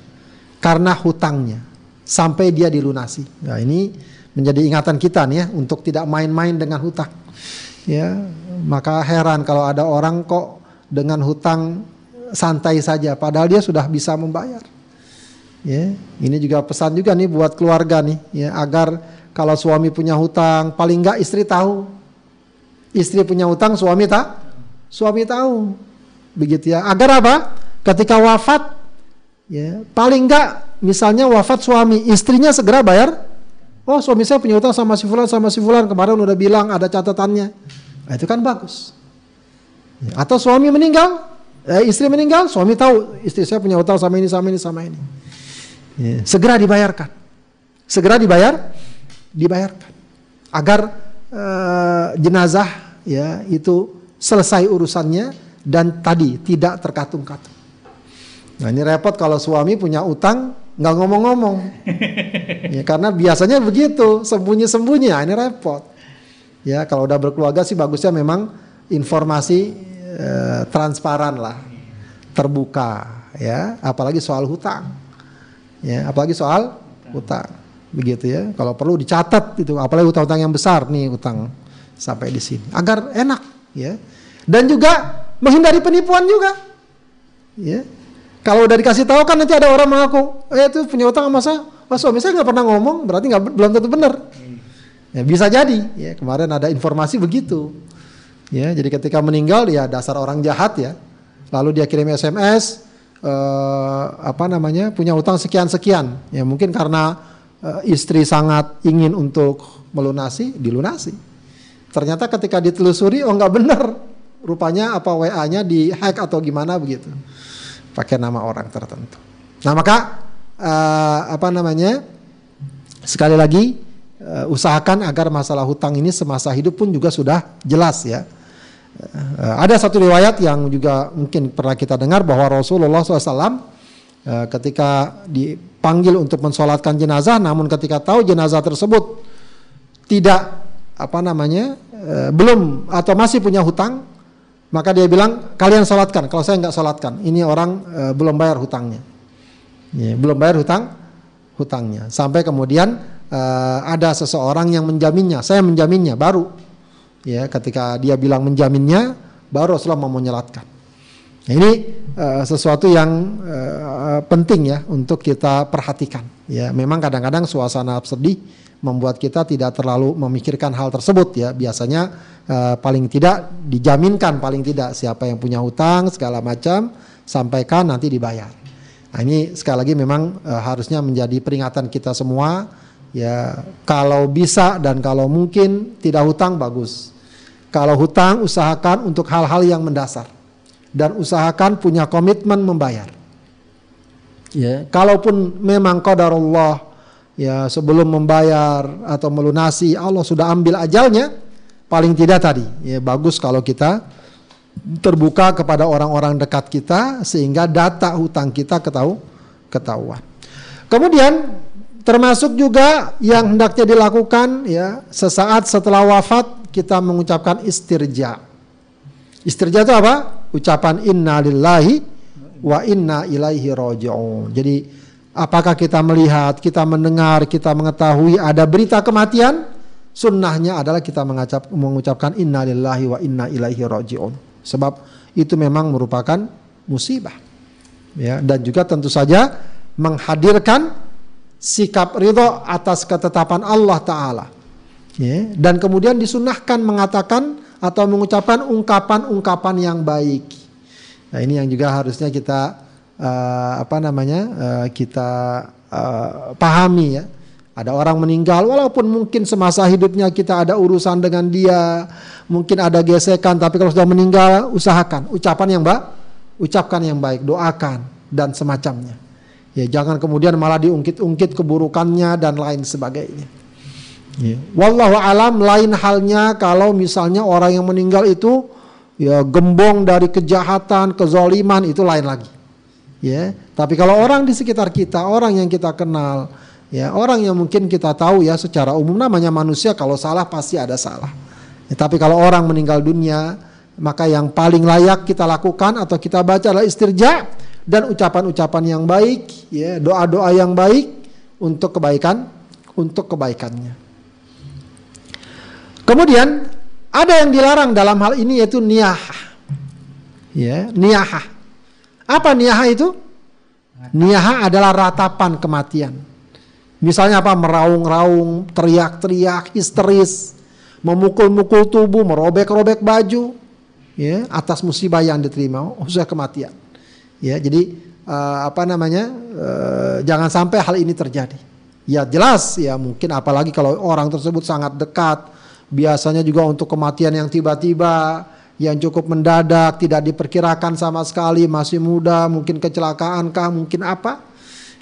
karena hutangnya sampai dia dilunasi. Nah, ini menjadi ingatan kita nih ya untuk tidak main-main dengan hutang. Ya, maka heran kalau ada orang kok dengan hutang santai saja padahal dia sudah bisa membayar. Ya, ini juga pesan juga nih buat keluarga nih ya agar kalau suami punya hutang paling enggak istri tahu Istri punya utang, suami tak? Suami tahu. Begitu ya. Agar apa? Ketika wafat, ya paling enggak misalnya wafat suami, istrinya segera bayar. Oh suami saya punya utang sama si fulan sama si fulan kemarin udah bilang ada catatannya. Nah, itu kan bagus. Ya, atau suami meninggal, eh, istri meninggal, suami tahu istri saya punya utang sama ini sama ini sama ini. Ya, segera dibayarkan. Segera dibayar, dibayarkan. Agar uh, jenazah ya itu selesai urusannya dan tadi tidak terkatung-katung. Nah ini repot kalau suami punya utang nggak ngomong-ngomong, ya karena biasanya begitu sembunyi-sembunyi, nah, ini repot. Ya kalau udah berkeluarga sih bagusnya memang informasi eh, transparan lah, terbuka, ya apalagi soal hutang, ya apalagi soal hutang, begitu ya. Kalau perlu dicatat itu, apalagi hutang-hutang yang besar nih hutang sampai di sini. Agar enak ya. Dan juga menghindari penipuan juga ya. Kalau udah dikasih tahu kan nanti ada orang mengaku eh itu punya utang sama saya oh, suami saya nggak pernah ngomong berarti nggak belum tentu benar. Ya, bisa jadi ya. Kemarin ada informasi begitu ya. Jadi ketika meninggal ya dasar orang jahat ya. Lalu dia kirim SMS eh, apa namanya punya utang sekian sekian ya mungkin karena eh, istri sangat ingin untuk melunasi dilunasi Ternyata ketika ditelusuri oh nggak benar. Rupanya apa WA-nya di hack atau gimana begitu. Pakai nama orang tertentu. Nah, maka uh, apa namanya? Sekali lagi uh, usahakan agar masalah hutang ini semasa hidup pun juga sudah jelas ya. Uh, ada satu riwayat yang juga mungkin pernah kita dengar bahwa Rasulullah SAW uh, ketika dipanggil untuk mensolatkan jenazah, namun ketika tahu jenazah tersebut tidak apa namanya e, belum atau masih punya hutang maka dia bilang kalian sholatkan kalau saya nggak sholatkan ini orang belum bayar hutangnya. Ya, belum bayar hutang hutangnya. Sampai kemudian ada seseorang yang menjaminnya. Saya menjaminnya baru ya ketika dia bilang menjaminnya baru Rasulullah mau menyelatkan nah, ini e, sesuatu yang e, penting ya untuk kita perhatikan ya memang kadang-kadang suasana sedih membuat kita tidak terlalu memikirkan hal tersebut ya. Biasanya uh, paling tidak dijaminkan paling tidak siapa yang punya hutang segala macam sampaikan nanti dibayar. Nah, ini sekali lagi memang uh, harusnya menjadi peringatan kita semua ya kalau bisa dan kalau mungkin tidak hutang bagus. Kalau hutang usahakan untuk hal-hal yang mendasar dan usahakan punya komitmen membayar. Ya, kalaupun memang qadarullah ya sebelum membayar atau melunasi Allah sudah ambil ajalnya paling tidak tadi ya bagus kalau kita terbuka kepada orang-orang dekat kita sehingga data hutang kita ketahu ketahuan. Kemudian termasuk juga yang hendaknya dilakukan ya sesaat setelah wafat kita mengucapkan istirja. Istirja itu apa? Ucapan inna lillahi wa inna ilaihi raji'un. Jadi Apakah kita melihat, kita mendengar, kita mengetahui ada berita kematian? sunnahnya adalah kita mengucap, mengucapkan innalillahi wa inna ilaihi rajiun. Sebab itu memang merupakan musibah. Ya, dan juga tentu saja menghadirkan sikap ridho atas ketetapan Allah Ta'ala. Ya, dan kemudian disunahkan mengatakan atau mengucapkan ungkapan-ungkapan yang baik. Nah ini yang juga harusnya kita uh, apa namanya uh, kita uh, pahami ya. Ada orang meninggal walaupun mungkin semasa hidupnya kita ada urusan dengan dia, mungkin ada gesekan tapi kalau sudah meninggal usahakan ucapan yang baik, ucapkan yang baik, doakan dan semacamnya. Ya jangan kemudian malah diungkit-ungkit keburukannya dan lain sebagainya. Ya. Wallahu alam lain halnya kalau misalnya orang yang meninggal itu ya gembong dari kejahatan, kezoliman itu lain lagi. Ya, tapi kalau orang di sekitar kita, orang yang kita kenal, ya orang yang mungkin kita tahu ya secara umum namanya manusia kalau salah pasti ada salah. Ya, tapi kalau orang meninggal dunia, maka yang paling layak kita lakukan atau kita baca adalah istirja dan ucapan-ucapan yang baik, ya doa-doa yang baik untuk kebaikan, untuk kebaikannya. Kemudian ada yang dilarang dalam hal ini yaitu niyahah. Ya, niyahah. Apa niyahah itu? Niyahah adalah ratapan kematian. Misalnya apa? Meraung-raung, teriak-teriak, histeris, memukul-mukul tubuh, merobek-robek baju, ya, atas musibah yang diterima, usai kematian. Ya, jadi uh, apa namanya? Uh, jangan sampai hal ini terjadi. Ya jelas ya mungkin apalagi kalau orang tersebut sangat dekat biasanya juga untuk kematian yang tiba-tiba, yang cukup mendadak, tidak diperkirakan sama sekali, masih muda, mungkin kecelakaan kah, mungkin apa?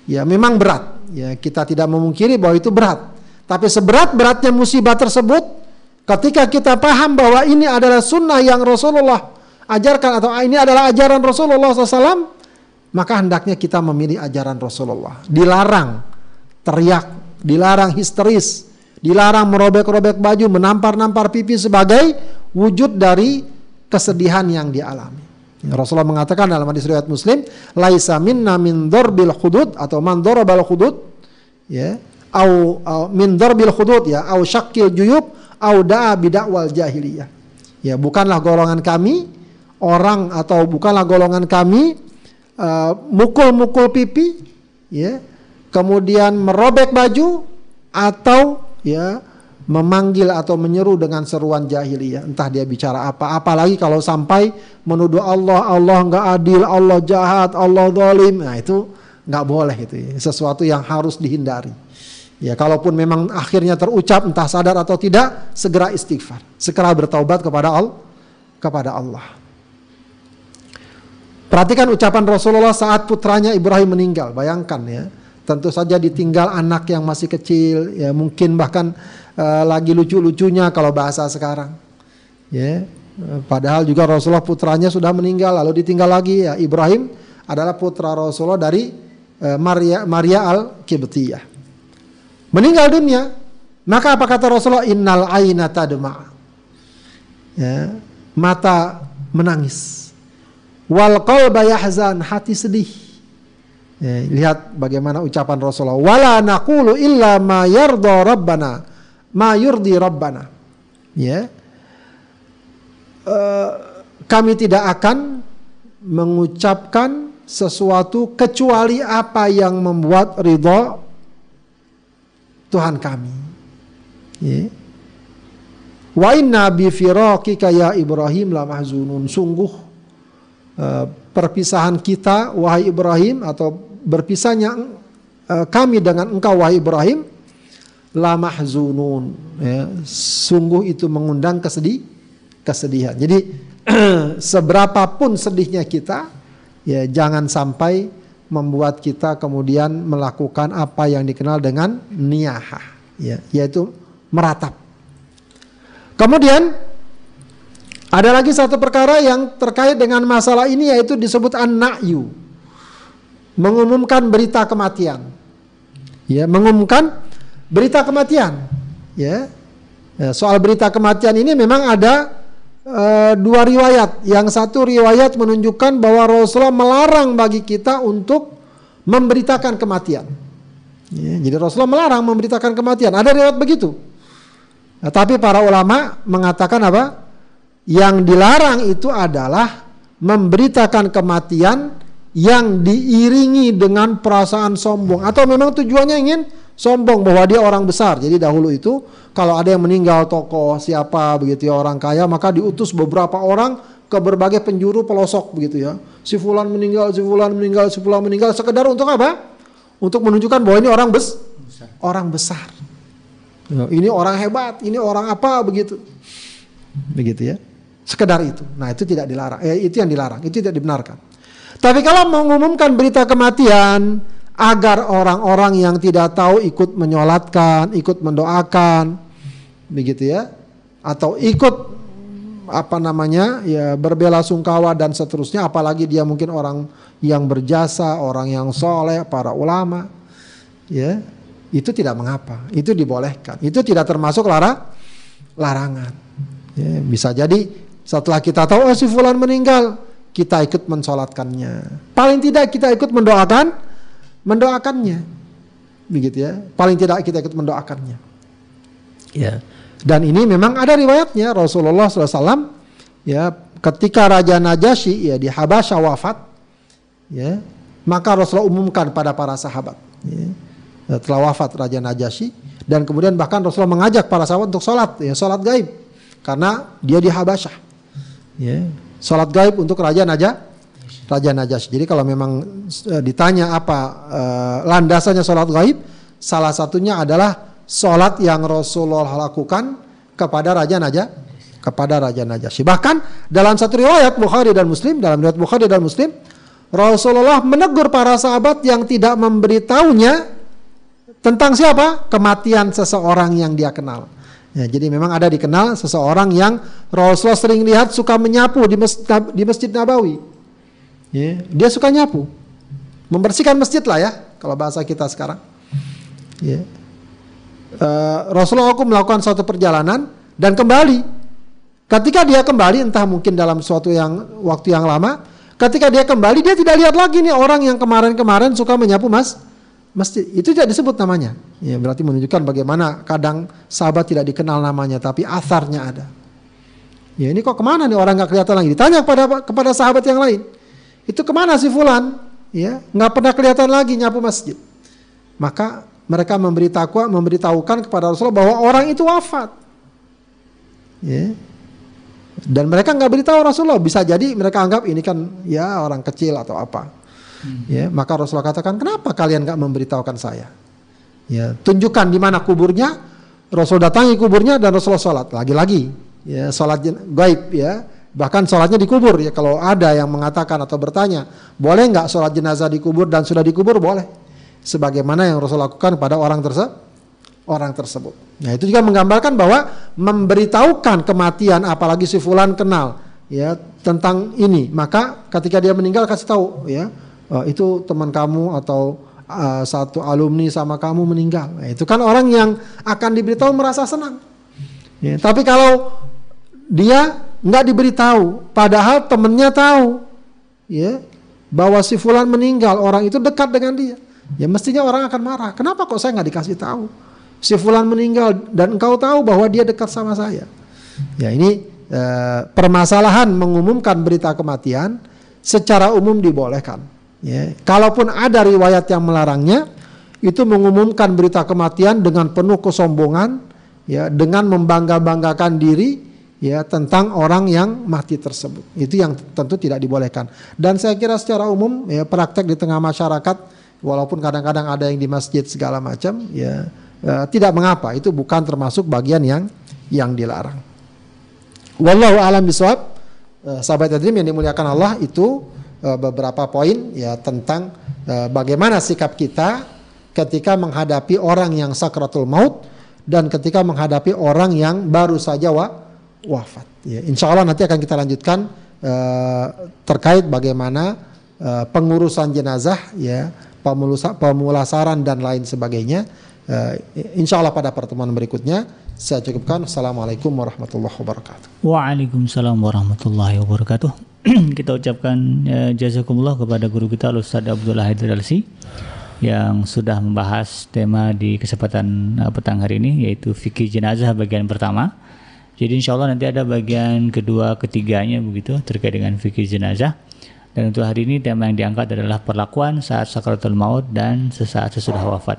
Ya memang berat. Ya kita tidak memungkiri bahwa itu berat. Tapi seberat-beratnya musibah tersebut, ketika kita paham bahwa ini adalah sunnah yang Rasulullah ajarkan atau ini adalah ajaran Rasulullah SAW, maka hendaknya kita memilih ajaran Rasulullah. Dilarang teriak, dilarang histeris, Dilarang merobek-robek baju, menampar-nampar pipi sebagai wujud dari kesedihan yang dialami. Rasulullah mengatakan dalam hadis riwayat Muslim, laisa minna min darbil hudud atau man darabal hudud ya, au, au min darbil hudud ya, au syakil juyub au da'a bidakwal jahiliyah. Ya, bukanlah golongan kami orang atau bukanlah golongan kami uh, mukul-mukul pipi ya, kemudian merobek baju atau ya memanggil atau menyeru dengan seruan jahiliyah. Entah dia bicara apa. Apalagi kalau sampai menuduh Allah Allah nggak adil Allah jahat Allah zalim. Nah itu nggak boleh itu ya. sesuatu yang harus dihindari. Ya kalaupun memang akhirnya terucap entah sadar atau tidak segera istighfar. Segera bertaubat kepada Allah kepada Allah. Perhatikan ucapan Rasulullah saat putranya Ibrahim meninggal. Bayangkan ya tentu saja ditinggal anak yang masih kecil ya mungkin bahkan uh, lagi lucu-lucunya kalau bahasa sekarang. Ya padahal juga Rasulullah putranya sudah meninggal lalu ditinggal lagi. Ya Ibrahim adalah putra Rasulullah dari uh, Maria Maria al Kibtiyah meninggal dunia. Maka apa kata Rasulullah? Innal aina tadma. Ya mata menangis. Wal qalba yahzan hati sedih Ya, lihat bagaimana ucapan Rasulullah. Wala naqulu illa ma yarda rabbana, ma yurdi rabbana. Ya. Uh, kami tidak akan mengucapkan sesuatu kecuali apa yang membuat ridho Tuhan kami. Ya. Wa inna bi firaqika ya Ibrahim la mahzunun. Sungguh uh, perpisahan kita wahai Ibrahim atau berpisahnya uh, kami dengan engkau wahai Ibrahim la mahzunun ya, sungguh itu mengundang kesedih kesedihan. Jadi seberapapun sedihnya kita ya jangan sampai membuat kita kemudian melakukan apa yang dikenal dengan niyaha ya yaitu meratap. Kemudian ada lagi satu perkara yang terkait dengan masalah ini yaitu disebut an-na'yu mengumumkan berita kematian. Ya, mengumumkan berita kematian. Ya. ya soal berita kematian ini memang ada uh, dua riwayat. Yang satu riwayat menunjukkan bahwa Rasulullah melarang bagi kita untuk memberitakan kematian. Ya, jadi Rasulullah melarang memberitakan kematian. Ada riwayat begitu. Nah, tapi para ulama mengatakan apa? Yang dilarang itu adalah memberitakan kematian yang diiringi dengan perasaan sombong atau memang tujuannya ingin sombong bahwa dia orang besar. Jadi dahulu itu kalau ada yang meninggal tokoh siapa begitu ya orang kaya maka diutus beberapa orang ke berbagai penjuru pelosok begitu ya. Si fulan meninggal, si fulan meninggal, si fulan meninggal sekedar untuk apa? Untuk menunjukkan bahwa ini orang bes orang besar. Ya, ini orang hebat, ini orang apa begitu. Begitu ya. Sekedar itu. Nah, itu tidak dilarang. Eh, itu yang dilarang, itu tidak dibenarkan. Tapi kalau mengumumkan berita kematian agar orang-orang yang tidak tahu ikut menyolatkan, ikut mendoakan, begitu ya, atau ikut apa namanya ya berbela sungkawa dan seterusnya, apalagi dia mungkin orang yang berjasa, orang yang soleh, para ulama, ya. Itu tidak mengapa, itu dibolehkan, itu tidak termasuk lara, larangan. Ya, bisa jadi setelah kita tahu oh si fulan meninggal, kita ikut mensolatkannya. Paling tidak kita ikut mendoakan, mendoakannya, begitu ya. Paling tidak kita ikut mendoakannya. Ya. Dan ini memang ada riwayatnya Rasulullah SAW ya ketika Raja Najasyi ya di Habasyah wafat ya maka Rasulullah umumkan pada para sahabat ya, telah wafat Raja Najasyi dan kemudian bahkan Rasulullah mengajak para sahabat untuk sholat ya sholat gaib karena dia di Habasyah ya sholat gaib untuk Raja Naja Raja Najasyi jadi kalau memang uh, ditanya apa uh, landasannya sholat gaib salah satunya adalah sholat yang Rasulullah lakukan kepada Raja Naja kepada Raja Najasyi bahkan dalam satu riwayat Bukhari dan Muslim dalam riwayat Bukhari dan Muslim Rasulullah menegur para sahabat yang tidak memberitahunya tentang siapa? Kematian seseorang yang dia kenal. Ya, jadi memang ada dikenal seseorang yang Rasulullah sering lihat suka menyapu di masjid, di masjid Nabawi. Ya, dia suka nyapu, membersihkan masjid lah ya, kalau bahasa kita sekarang. Ya. Uh, Rasulullah aku melakukan suatu perjalanan dan kembali. Ketika dia kembali, entah mungkin dalam suatu yang waktu yang lama, ketika dia kembali dia tidak lihat lagi nih orang yang kemarin-kemarin suka menyapu mas masjid itu tidak disebut namanya. Ya, berarti menunjukkan bagaimana kadang sahabat tidak dikenal namanya tapi asarnya ada. Ya ini kok ke mana nih orang nggak kelihatan lagi? Ditanya kepada kepada sahabat yang lain. Itu ke mana si fulan? Ya nggak pernah kelihatan lagi nyapu masjid. Maka mereka memberitahu memberitahukan kepada Rasulullah bahwa orang itu wafat. Ya. Dan mereka nggak beritahu Rasulullah. Bisa jadi mereka anggap ini kan ya orang kecil atau apa. Hmm. Ya, maka Rasulullah katakan, "Kenapa kalian nggak memberitahukan saya?" Ya, tunjukkan di mana kuburnya. Rasul datangi kuburnya dan Rasulullah sholat. Lagi-lagi, ya sholat gaib ya. Bahkan sholatnya dikubur ya. Kalau ada yang mengatakan atau bertanya, boleh nggak sholat jenazah dikubur dan sudah dikubur boleh. Sebagaimana yang Rasul lakukan pada orang tersebut. Orang tersebut. Nah itu juga menggambarkan bahwa memberitahukan kematian, apalagi si fulan kenal ya tentang ini, maka ketika dia meninggal kasih tahu ya uh, itu teman kamu atau uh, satu alumni sama kamu meninggal. Nah, itu kan orang yang akan diberitahu merasa senang. Ya, tapi kalau dia nggak diberitahu, padahal temennya tahu, ya bahwa si fulan meninggal, orang itu dekat dengan dia, ya mestinya orang akan marah. Kenapa kok saya nggak dikasih tahu? Si fulan meninggal dan engkau tahu bahwa dia dekat sama saya. Ya ini eh, permasalahan mengumumkan berita kematian secara umum dibolehkan. Ya, kalaupun ada riwayat yang melarangnya, itu mengumumkan berita kematian dengan penuh kesombongan, ya, dengan membangga-banggakan diri, ya, tentang orang yang mati tersebut. Itu yang tentu tidak dibolehkan. Dan saya kira secara umum, ya, praktek di tengah masyarakat, walaupun kadang-kadang ada yang di masjid segala macam, ya, ya tidak mengapa. Itu bukan termasuk bagian yang yang dilarang. Wallahu alam bisawab. Eh, sahabat Adrim yang dimuliakan Allah itu uh, beberapa poin ya tentang uh, bagaimana sikap kita ketika menghadapi orang yang sakratul maut dan ketika menghadapi orang yang baru saja wa, wafat. Ya, insya Allah nanti akan kita lanjutkan uh, terkait bagaimana uh, pengurusan jenazah, ya, pemulasaran dan lain sebagainya. Uh, insya Allah pada pertemuan berikutnya saya cukupkan. Assalamualaikum warahmatullahi wabarakatuh. Waalaikumsalam warahmatullahi wabarakatuh. kita ucapkan uh, jazakumullah kepada guru kita Ustaz Abdullah Haidar Alsi yang sudah membahas tema di kesempatan uh, petang hari ini yaitu fikih jenazah bagian pertama. Jadi insya Allah nanti ada bagian kedua ketiganya begitu terkait dengan fikih jenazah. Dan untuk hari ini tema yang diangkat adalah perlakuan saat sakaratul maut dan sesaat sesudah wafat.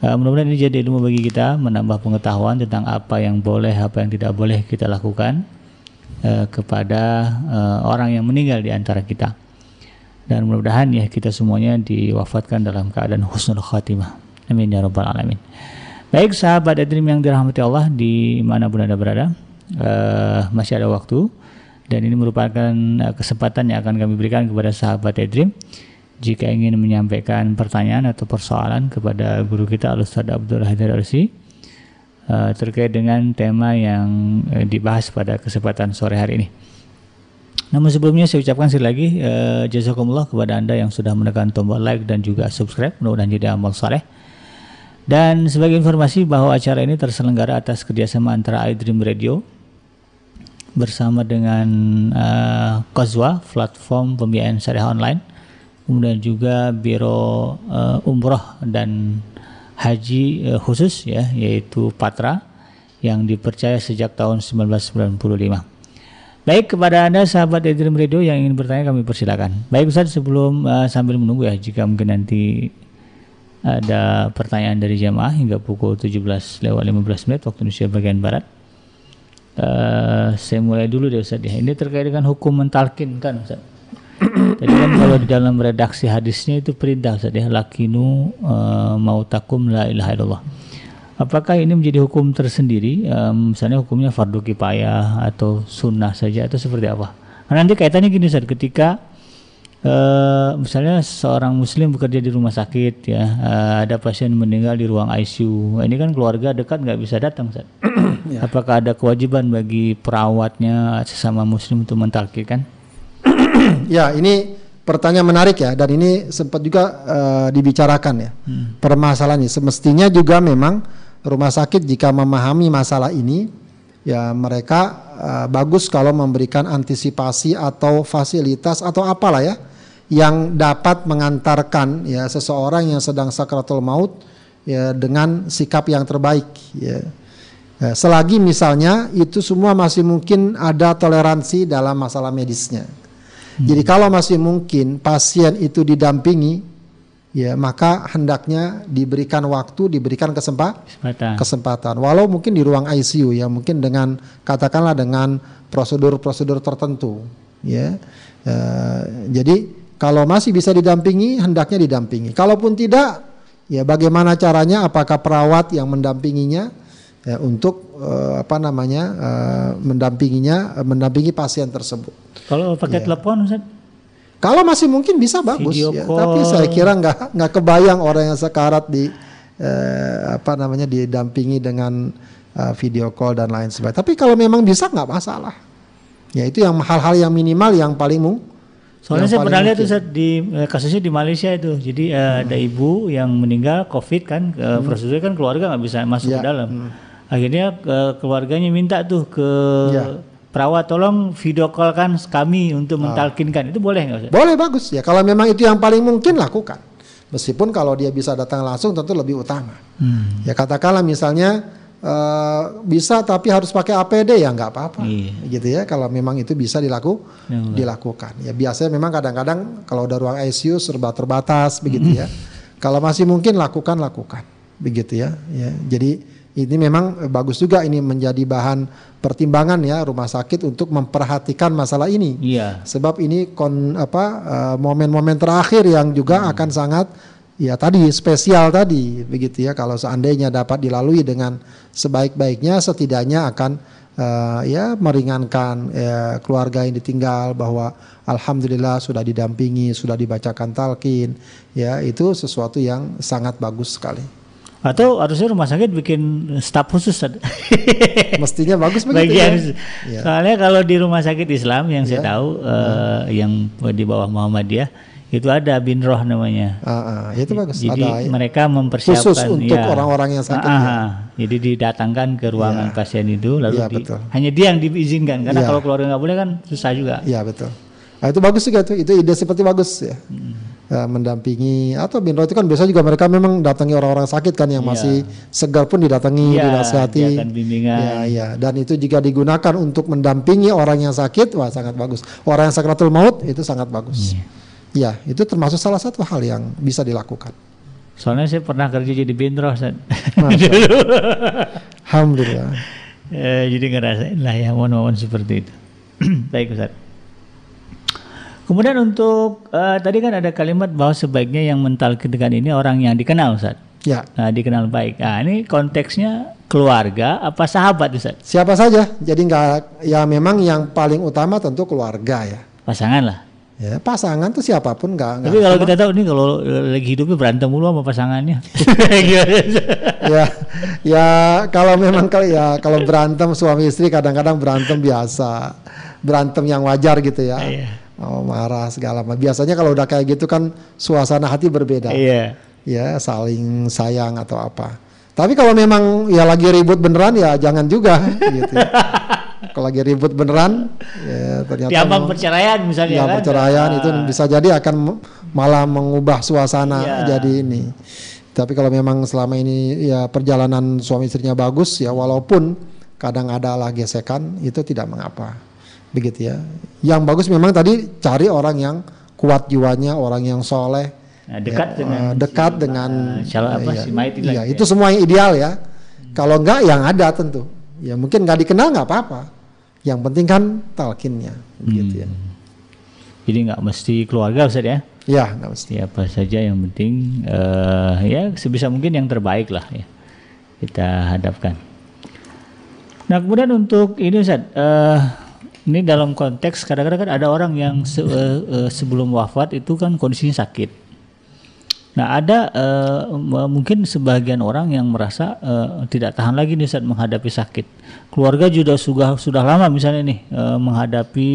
Uh, mudah-mudahan ini jadi ilmu bagi kita menambah pengetahuan tentang apa yang boleh, apa yang tidak boleh kita lakukan uh, kepada uh, orang yang meninggal di antara kita. Dan mudah-mudahan ya kita semuanya diwafatkan dalam keadaan husnul khatimah. Amin ya rabbal alamin. Baik sahabat Edrim yang dirahmati Allah di mana pun anda berada? Uh, masih ada waktu. Dan ini merupakan kesempatan yang akan kami berikan kepada sahabat Edrim jika ingin menyampaikan pertanyaan atau persoalan kepada guru kita Al-Ustaz Abdul Haidar Arsi uh, terkait dengan tema yang uh, dibahas pada kesempatan sore hari ini. Namun sebelumnya saya ucapkan sekali lagi uh, jazakumullah kepada Anda yang sudah menekan tombol like dan juga subscribe. Mudah-mudahan jadi amal saleh. Dan sebagai informasi bahwa acara ini terselenggara atas kerjasama antara iDream Radio bersama dengan uh, Kozwa, platform pembiayaan syariah online, kemudian juga Biro uh, Umroh dan Haji uh, khusus ya, yaitu Patra yang dipercaya sejak tahun 1995. Baik kepada Anda sahabat Edrim Radio yang ingin bertanya kami persilakan. Baik Ustaz sebelum uh, sambil menunggu ya jika mungkin nanti ada pertanyaan dari jamaah hingga pukul 17 lewat 15 menit waktu Indonesia bagian barat. Uh, saya mulai dulu deh Ustaz ya. Ini terkait dengan hukum mentalkin kan Ustaz. Jadi kan kalau di dalam redaksi hadisnya itu perintah Ustaz ya lakinu uh, mautakum la ilaha illallah. Apakah ini menjadi hukum tersendiri? Um, misalnya hukumnya fardu kipayah atau sunnah saja atau seperti apa? Nah, nanti kaitannya gini Ustaz, ketika uh, misalnya seorang muslim bekerja di rumah sakit ya, uh, ada pasien meninggal di ruang ICU. Ini kan keluarga dekat nggak bisa datang Ustaz. ya. Apakah ada kewajiban bagi perawatnya sesama muslim untuk mentalkirkan? ya, ini pertanyaan menarik ya dan ini sempat juga uh, dibicarakan ya. Hmm. Permasalahan ini semestinya juga memang rumah sakit jika memahami masalah ini ya mereka uh, bagus kalau memberikan antisipasi atau fasilitas atau apalah ya yang dapat mengantarkan ya seseorang yang sedang sakratul maut ya dengan sikap yang terbaik ya. ya selagi misalnya itu semua masih mungkin ada toleransi dalam masalah medisnya. Jadi kalau masih mungkin pasien itu didampingi ya maka hendaknya diberikan waktu, diberikan kesempatan, kesempatan. Walau mungkin di ruang ICU ya, mungkin dengan katakanlah dengan prosedur-prosedur tertentu, ya. E, jadi kalau masih bisa didampingi, hendaknya didampingi. Kalaupun tidak, ya bagaimana caranya? Apakah perawat yang mendampinginya ya, untuk e, apa namanya e, mendampinginya, mendampingi pasien tersebut? Kalau pakai ya. telepon, Ustaz? Kalau masih mungkin bisa bagus ya. Tapi saya kira nggak nggak kebayang orang yang sekarat di eh, apa namanya didampingi dengan uh, video call dan lain sebagainya. Tapi kalau memang bisa nggak masalah. Ya itu yang hal-hal yang minimal yang paling mung. Soalnya saya pernah lihat itu di eh, kasusnya di Malaysia itu. Jadi uh, hmm. ada ibu yang meninggal COVID kan, uh, hmm. prosedur kan keluarga nggak bisa masuk ya. ke dalam. Hmm. Akhirnya uh, keluarganya minta tuh ke ya perawat tolong video call kan kami untuk ah. mentalkinkan itu boleh nggak Boleh bagus ya kalau memang itu yang paling mungkin lakukan. Meskipun kalau dia bisa datang langsung tentu lebih utama. Hmm. Ya katakanlah misalnya uh, bisa tapi harus pakai APD ya nggak apa-apa, iya. gitu ya. Kalau memang itu bisa dilaku ya, dilakukan. Ya biasanya memang kadang-kadang kalau udah ruang ICU serba terbatas begitu ya. Kalau masih mungkin lakukan lakukan begitu ya. Ya jadi ini memang bagus juga ini menjadi bahan pertimbangan ya rumah sakit untuk memperhatikan masalah ini. Iya. Sebab ini kon apa uh, momen-momen terakhir yang juga hmm. akan sangat ya tadi spesial tadi begitu ya kalau seandainya dapat dilalui dengan sebaik-baiknya setidaknya akan uh, ya meringankan ya, keluarga yang ditinggal bahwa alhamdulillah sudah didampingi, sudah dibacakan talqin ya itu sesuatu yang sangat bagus sekali. Atau harusnya rumah sakit bikin staf khusus. Mestinya bagus begitu ya. ya. Soalnya kalau di rumah sakit Islam yang ya. saya tahu uh, yang di bawah Muhammadiyah itu ada bin roh namanya. Uh, uh, itu bagus. Jadi ada, mereka mempersiapkan khusus untuk ya. orang-orang yang sakit. Uh, ya. Jadi didatangkan ke ruangan ya. pasien itu lalu ya, di, hanya dia yang diizinkan karena ya. kalau keluarga nggak boleh kan susah juga. Iya betul. Nah, itu bagus juga tuh. Itu ide seperti bagus ya. Hmm. Eh, mendampingi atau binro itu kan biasa juga mereka memang datangi orang-orang sakit kan yang Iya. masih segar pun didatangi, Iya, dinasihati. akan bimbingan. Ya, ya. Dan itu jika digunakan untuk mendampingi orang yang sakit, wah sangat bagus. Orang yang sakratul maut itu sangat bagus. Ya, itu termasuk salah satu hal yang bisa dilakukan. Soalnya saya pernah kerja jadi Ustaz. Masya Alhamdulillah. Eh, jadi ngerasain lah ya momen-momen seperti itu. Baik Ustaz. Kemudian untuk eh, tadi kan ada kalimat bahwa sebaiknya yang mentalkinkan ini orang yang dikenal Ustaz. Ya, Nah, dikenal baik. Nah, ini konteksnya keluarga apa sahabat Ustaz? siapa saja. Jadi nggak ya memang yang paling utama tentu keluarga ya. Pasangan lah. Ya, pasangan tuh siapa pun nggak nggak Tapi kalau kita tahu nih kalau lagi hidupnya berantem mulu sama pasangannya. Ya ya kalau memang kalau ya kalau berantem suami istri kadang-kadang berantem biasa berantem yang wajar gitu ya Iya. Oh, marah segala macam biasanya kalau udah kayak gitu kan suasana hati berbeda Iya. ya saling sayang atau apa tapi kalau memang ya lagi ribut beneran ya jangan juga gitu kalau lagi ribut beneran ya ternyata perceraian misalnya ya kan. perceraian itu Ah. bisa jadi akan malah mengubah suasana Iya. jadi ini. Tapi kalau memang selama ini ya perjalanan suami istrinya bagus ya walaupun kadang ada lah gesekan itu tidak mengapa. Begitu ya. Yang bagus memang tadi cari orang yang kuat jiwanya, orang yang soleh, Nah, dekat ya, dengan eh, dekat si- dengan calon apa, ya, si iya, lagi itu semua yang ideal ya. Kalau enggak yang ada tentu. Ya mungkin nggak dikenal nggak apa-apa. Yang penting kan talkinnya, gitu ya. Jadi nggak mesti keluarga Ustaz ya. Ya, nggak mesti. Siapa saja yang penting eh, ya sebisa mungkin yang terbaik lah ya kita hadapkan. Nah kemudian untuk ini Ustaz, eh, ini dalam konteks kadang-kadang kan ada orang yang se- eh, eh, sebelum wafat itu kan kondisinya sakit. Nah ada m- mungkin sebagian orang yang merasa eh, tidak tahan lagi nih saat menghadapi sakit. Keluarga juga sudah sudah lama misalnya nih eh, menghadapi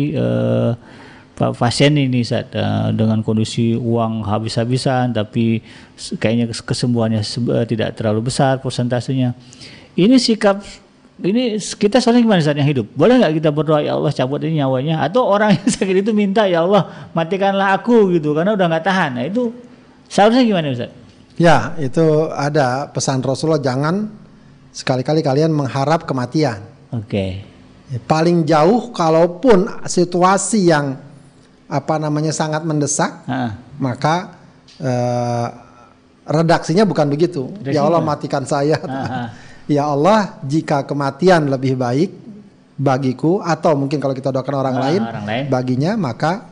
pa- pasien ini saat eh, dengan kondisi uang habis-habisan tapi kayaknya kes- kesembuhannya se- tidak terlalu besar persentasenya. Ini sikap ini kita soalnya gimana saat yang hidup? Boleh nggak kita berdoa ya Allah cabut ini nyawanya? Atau orang yang sakit itu minta ya Allah matikanlah aku gitu karena udah nggak tahan. Nah itu seharusnya gimana Ustaz? Ya, itu ada pesan Rasulullah jangan sekali-kali kalian mengharap kematian. Oke. Ya, Paling jauh kalaupun situasi yang apa namanya sangat mendesak, Ah, maka eh, redaksinya bukan begitu. Ya Allah matikan saya. ah. Ya Allah, jika kematian lebih baik bagiku atau mungkin kalau kita doakan orang Ah, lain orang lain. baginya maka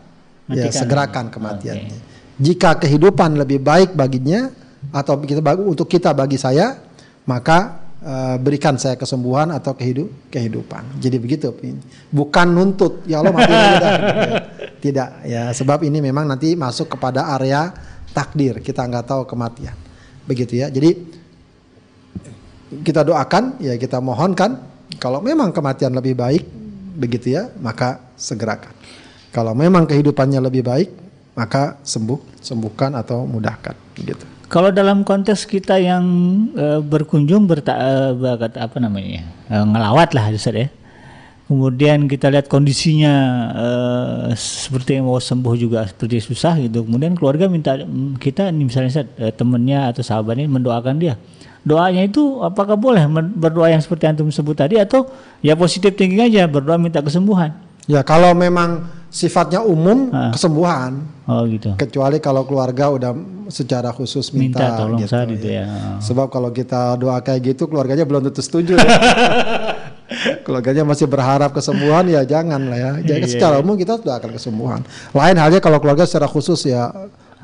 ya segerakan kematiannya. Jika kehidupan lebih baik baginya atau kita bagi- untuk kita bagi saya, maka eh, berikan saya kesembuhan atau kehidup kehidupan. Jadi begitu, bukan nuntut. Ya Allah mati ya. Tidak, ya sebab ini memang nanti masuk kepada area takdir. Kita nggak tahu kematian. Begitu ya. Jadi kita doakan, ya kita mohonkan kalau memang kematian lebih baik begitu ya, maka segerakan. Kalau memang kehidupannya lebih baik, maka sembuh, sembuhkan atau mudahkan gitu. Kalau dalam konteks kita yang eh, berkunjung berta, berkata apa namanya eh, ngelawat lah Ustaz ya. Kemudian kita lihat kondisinya eh, seperti mau sembuh juga seperti susah gitu. Kemudian keluarga minta mm, kita misalnya Ustaz, eh, temennya atau sahabatnya mendoakan dia. Doanya itu apakah boleh berdoa yang seperti antum sebut tadi atau ya positif thinking aja berdoa minta kesembuhan? Ya kalau memang sifatnya umum Ah. kesembuhan, Oh gitu. kecuali kalau keluarga udah secara khusus minta, Minta tolong gitu, saat itu ya. Sebab kalau kita doa kayak gitu keluarganya belum tentu setuju. ya. keluarganya masih berharap kesembuhan ya jangan lah ya. Jadi Iya, secara umum kita doakan kesembuhan. Lain halnya kalau keluarga secara khusus ya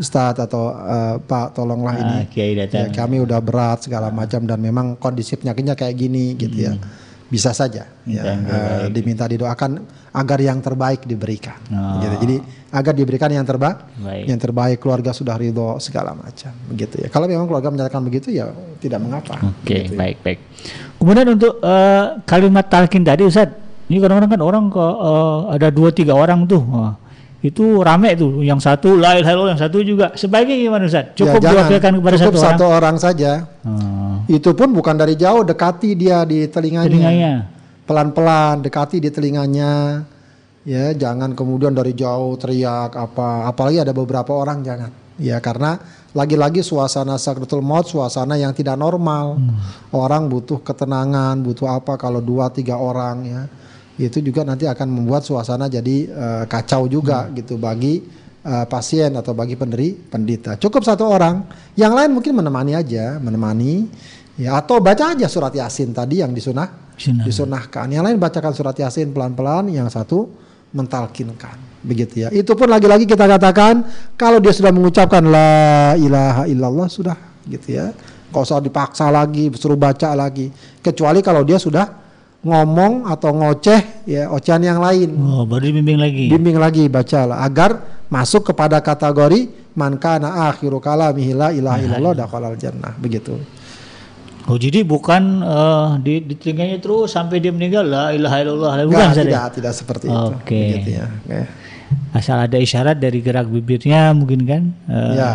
Ustadz atau eh, Pak tolonglah ini. Ah, Kiai Ya, datang. kami udah berat segala macam dan memang kondisi penyakitnya kayak gini gitu ya. Bisa saja ya, Hmm. Eh, diminta didoakan agar yang terbaik diberikan. Oh. Gitu. Jadi agar diberikan yang terbaik Baik. yang terbaik keluarga sudah ridho segala macam begitu ya kalau memang keluarga menyatakan begitu ya tidak mengapa Oke, Gitu ya. baik baik. Kemudian untuk eh, kalimat talqin tadi Ustaz, ini kadang-kadang kan orang ke eh, ada dua tiga orang tuh. Wah, itu rame tuh, yang satu la ilaha yang satu juga. Sebaiknya gimana Ustaz? Cukup Ya, jangan. diwakilkan kepada Cukup satu, satu orang. orang saja Oh, itu pun bukan dari jauh dekati dia di telinganya, telinganya. pelan-pelan dekati di telinganya ya jangan kemudian dari jauh teriak apa apalagi ada beberapa orang jangan Ya karena lagi-lagi suasana sakratul maut suasana yang tidak normal. Orang butuh ketenangan, butuh apa kalau dua tiga orang ya. Itu juga nanti akan membuat suasana jadi eh, kacau juga gitu bagi eh, pasien atau bagi penderi pendita. Cukup satu orang, yang lain mungkin menemani aja, menemani ya atau baca aja surat Yasin tadi yang disunah Sunnah. disunahkan. Yang lain bacakan surat Yasin pelan-pelan, yang satu mentalkinkan. Begitu ya. Itu pun lagi-lagi kita katakan kalau dia sudah mengucapkan la ilaha illallah sudah gitu ya. Kau usah dipaksa lagi, suruh baca lagi. Kecuali kalau dia sudah ngomong atau ngoceh ya ocehan yang lain. Oh, baru dibimbing lagi. Bimbing lagi bacalah agar masuk kepada kategori man kana akhiru kalamihi la ilaha illallah dakhalal jannah. Begitu. Oh, jadi bukan eh, di, di telinganya terus sampai dia meninggal la ilaha illallah. Bukan Ustaz, ya? tidak, tidak seperti itu. Oke. Begitu ya. Oke. Asal ada isyarat dari gerak bibirnya mungkin kan. Eh, Ya.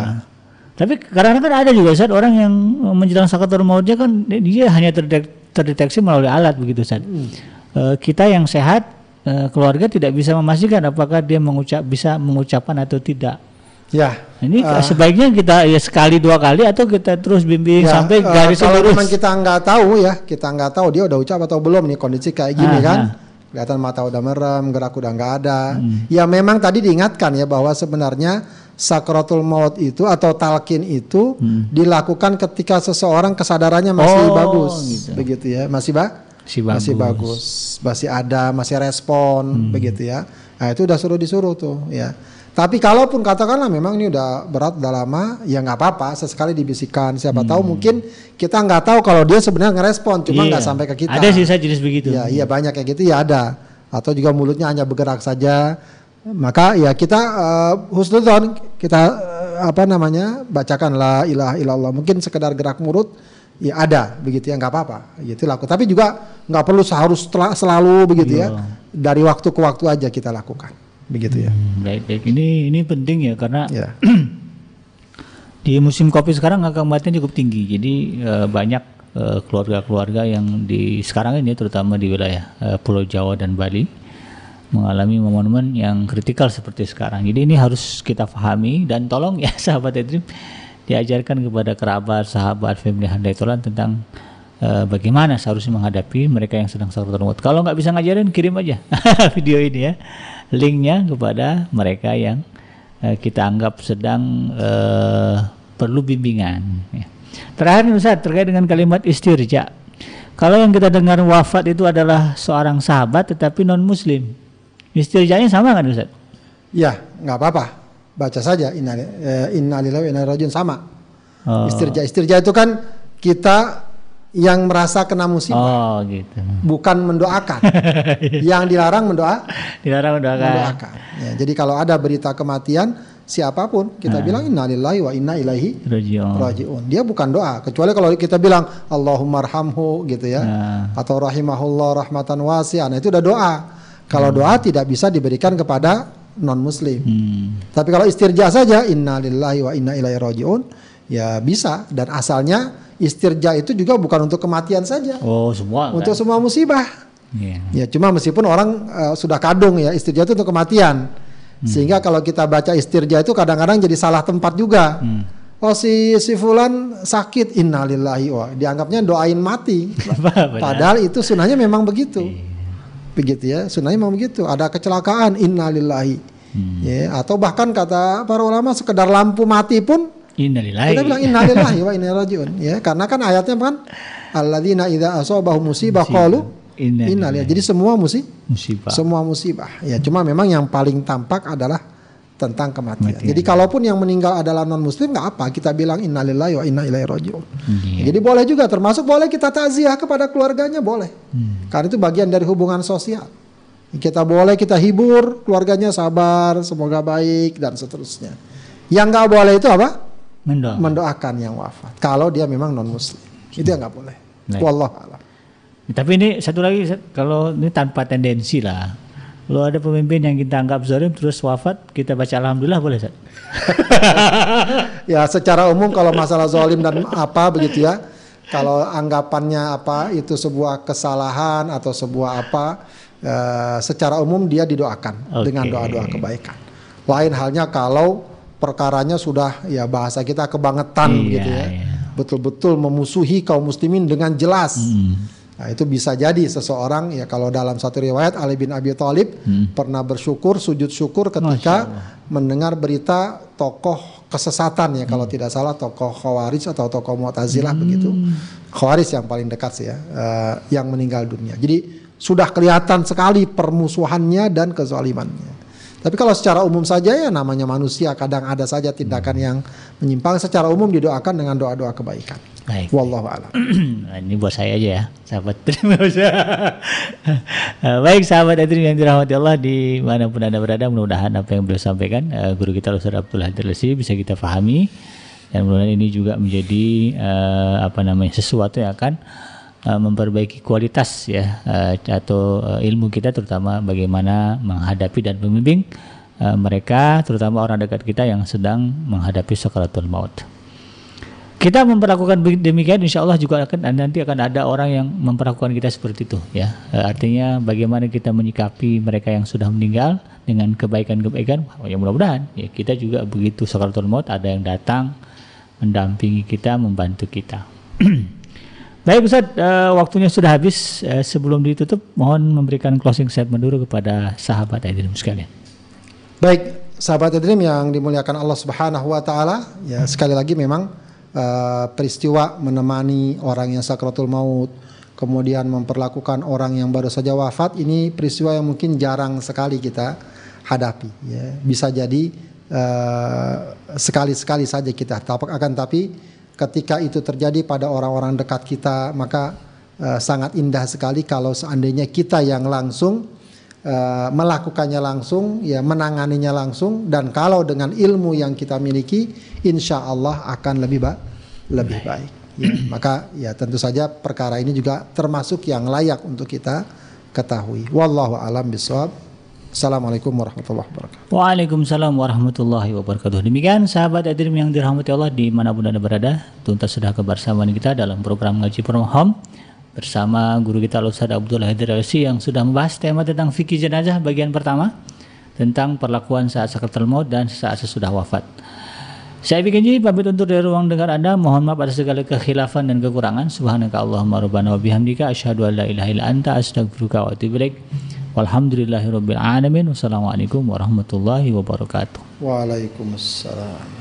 Tapi kadang-kadang kan ada juga Ustaz orang yang menjelang sakaratul mautnya kan dia hanya terdek- terdeteksi melalui alat begitu Ustaz. Hmm. Eh, kita yang sehat eh, keluarga tidak bisa memastikan apakah dia mengucap bisa mengucapkan atau tidak. Ya. Ini Ah. sebaiknya kita ya sekali dua kali atau kita terus bimbing Ya, sampai eh, garis kalau lurus. memang kita nggak tahu ya, kita nggak tahu dia udah ucap atau belum nih kondisi kayak gini Ah, kan. ah. Kelihatan mata udah merem, gerak udah nggak ada. Hmm. Ya memang tadi diingatkan ya bahwa sebenarnya sakratul maut itu atau talqin itu dilakukan ketika seseorang kesadarannya masih Hmm. Oh, bagus, gitu. begitu ya, masih ba Si masih bagus, masih ada, masih respon, Hmm. begitu ya. Nah itu udah suruh disuruh tuh ya. Tapi kalaupun katakanlah memang ini udah berat, udah lama, ya nggak apa-apa. Sesekali dibisikkan. Siapa tahu mungkin kita nggak tahu kalau dia sebenarnya ngerespon, cuma nggak Iya. sampai ke kita. Ada sisa jenis begitu. Ya, iya banyak kayak gitu ya ada. Atau juga mulutnya hanya bergerak saja. Maka ya kita uh, husnudzon kita uh, apa namanya bacakan la ilaha illallah. Mungkin sekedar gerak mulut ya ada begitu ya nggak apa-apa gitu laku. Tapi juga nggak perlu harus selalu begitu ya. Iya. Dari waktu ke waktu aja kita lakukan begitu ya. Hmm, baik, baik. Ini ini penting ya karena Ya. di musim kopi sekarang angka kematian cukup tinggi. Jadi eh, banyak keluarga-keluarga yang di sekarang ini terutama di wilayah Pulau Jawa dan Bali mengalami momen-momen yang kritikal seperti sekarang. Jadi ini harus kita pahami dan tolong ya sahabat Edrim diajarkan kepada kerabat, sahabat, family handai tolan tentang eh, bagaimana seharusnya menghadapi mereka yang sedang sakratul maut. Kalau nggak bisa ngajarin kirim aja video ini ya linknya kepada mereka yang eh, kita anggap sedang eh, perlu bimbingan. ya. Terakhir Ustaz terkait dengan kalimat istirja. Kalau yang kita dengar wafat itu adalah seorang sahabat tetapi non muslim, istirjanya sama kan Ustaz? Ya, nggak apa-apa. Baca saja inna eh, inna lillahi wa inna ilaihi rajiun sama. Oh, Istirja istirja itu kan kita yang merasa kena musibah. oh gitu. bukan mendoakan. yang dilarang mendoa, Dilarang mendoakan. mendoakan. Ya, jadi kalau ada berita kematian siapa pun kita bilang innalillahi wa inna ilaihi Rajiun. Dia bukan doa, kecuali kalau kita bilang Allahumma arhamhu gitu ya. Nah. Atau rahimahullah rahmatan wasi'ah. Nah, itu udah doa. Kalau doa tidak bisa diberikan kepada non muslim. Hmm. Tapi kalau istirja saja innalillahi wa inna ilaihi rajiun ya bisa dan asalnya istirja itu juga bukan untuk kematian saja. Oh semua. Untuk kan? semua musibah. Iya. Ya cuma meskipun orang eh, sudah kadung ya istirja itu untuk kematian. Sehingga kalau kita baca istirja itu kadang-kadang jadi salah tempat juga. Hmm. Oh si si fulan sakit innalillahi wa dianggapnya doain mati. Padahal itu sunahnya memang begitu. Begitu ya, sunahnya memang begitu. Ada kecelakaan innalillahi. Ya, atau bahkan kata para ulama sekedar lampu mati pun Innalillahi. kita bilang innalillahi wa inna rajiun. Ya, karena kan ayatnya kan alladzina idza asabahum musibah qalu Innalillahi. Jadi semua musi musibah. semua musibah. Ya, cuma memang yang paling tampak adalah tentang kematian. Jadi kalaupun yang meninggal adalah non muslim nggak apa, kita bilang innalillahi wa inna ilaihi rajiun. Iya. Jadi boleh juga termasuk boleh kita takziah kepada keluarganya boleh. Hmm. Karena itu bagian dari hubungan sosial. Kita boleh kita hibur keluarganya sabar, semoga baik dan seterusnya. Yang nggak boleh itu apa? Mendoa. Mendoakan yang wafat. Kalau dia memang non muslim, itu yang nggak boleh. Baik. Wallah alam. Tapi ini satu lagi kalau ini tanpa tendensi lah. Kalau ada pemimpin yang kita anggap zalim terus wafat, kita baca alhamdulillah boleh Ustaz? Ya secara umum kalau masalah zolim dan apa begitu ya. Kalau anggapannya apa itu sebuah kesalahan atau sebuah apa, eh, secara umum dia didoakan Oke. dengan doa-doa kebaikan. Lain halnya kalau perkaranya sudah ya bahasa kita kebangetan Iya, begitu ya. iya. Betul-betul memusuhi kaum muslimin dengan jelas. Hmm. Nah, itu bisa jadi seseorang ya kalau dalam satu riwayat Ali bin Abi Thalib Hmm. pernah bersyukur sujud syukur ketika mendengar berita tokoh kesesatan ya Hmm. kalau tidak salah tokoh Khawarij atau tokoh Mu'tazilah begitu. Khawarij yang paling dekat sih ya eh, yang meninggal dunia. Jadi sudah kelihatan sekali permusuhannya dan kezalimannya. Tapi kalau secara umum saja ya namanya manusia kadang ada saja tindakan yang menyimpang secara umum didoakan dengan doa-doa kebaikan. Baik. Wallahu a'lam. Nah, ini buat saya aja ya, sahabat. Terima kasih. Baik sahabat Adrin yang dirahmati Allah di mana pun anda berada, mudah-mudahan apa yang beliau sampaikan eh, guru kita Ustaz Abdul Hadir Lesi bisa kita pahami dan mudah-mudahan ini juga menjadi eh, apa namanya sesuatu yang akan eh, memperbaiki kualitas ya eh, atau eh, ilmu kita terutama bagaimana menghadapi dan membimbing eh, mereka terutama orang dekat kita yang sedang menghadapi sakaratul maut. Kita memperlakukan demikian, insya Allah juga akan nanti akan ada orang yang memperlakukan kita seperti itu, ya. Artinya bagaimana kita menyikapi mereka yang sudah meninggal dengan kebaikan-kebaikan, ya mudah-mudahan ya kita juga begitu sakaratul maut ada yang datang mendampingi kita, membantu kita. Baik Ustaz, e, waktunya sudah habis. E, sebelum ditutup, mohon memberikan closing statement dulu kepada sahabat Aidilum sekalian. Baik, sahabat Dream yang dimuliakan Allah Subhanahu wa taala, ya sekali lagi memang eh, peristiwa menemani orang yang sakratul maut, kemudian memperlakukan orang yang baru saja wafat ini peristiwa yang mungkin jarang sekali kita hadapi ya. Bisa jadi sekali-sekali saja kita Tapi- akan tapi ketika itu terjadi pada orang-orang dekat kita maka eh, sangat indah sekali kalau seandainya kita yang langsung eh, melakukannya langsung, ya menanganinya langsung, dan kalau dengan ilmu yang kita miliki, insya Allah akan lebih ba lebih baik. Ya, maka ya tentu saja perkara ini juga termasuk yang layak untuk kita ketahui. Wallahu alam bisawab. Assalamualaikum warahmatullahi wabarakatuh. Waalaikumsalam warahmatullahi wabarakatuh. Demikian sahabat Adrim yang dirahmati Allah di mana pun anda berada, tuntas sudah kebersamaan kita dalam program ngaji from home bersama guru kita Ustaz Abdul Hadir yang sudah membahas tema tentang fikih jenazah bagian pertama tentang perlakuan saat sakaratul maut dan saat sesudah wafat. Saya bikin jadi pamit untuk dari ruang dengar Anda. Mohon maaf atas segala kekhilafan dan kekurangan. Subhanaka Allahumma rabbana wa bihamdika asyhadu an la ilaha illa anta astaghfiruka wa atubu ilaik. Walhamdulillahirabbil alamin. Wassalamualaikum warahmatullahi wabarakatuh. Waalaikumsalam.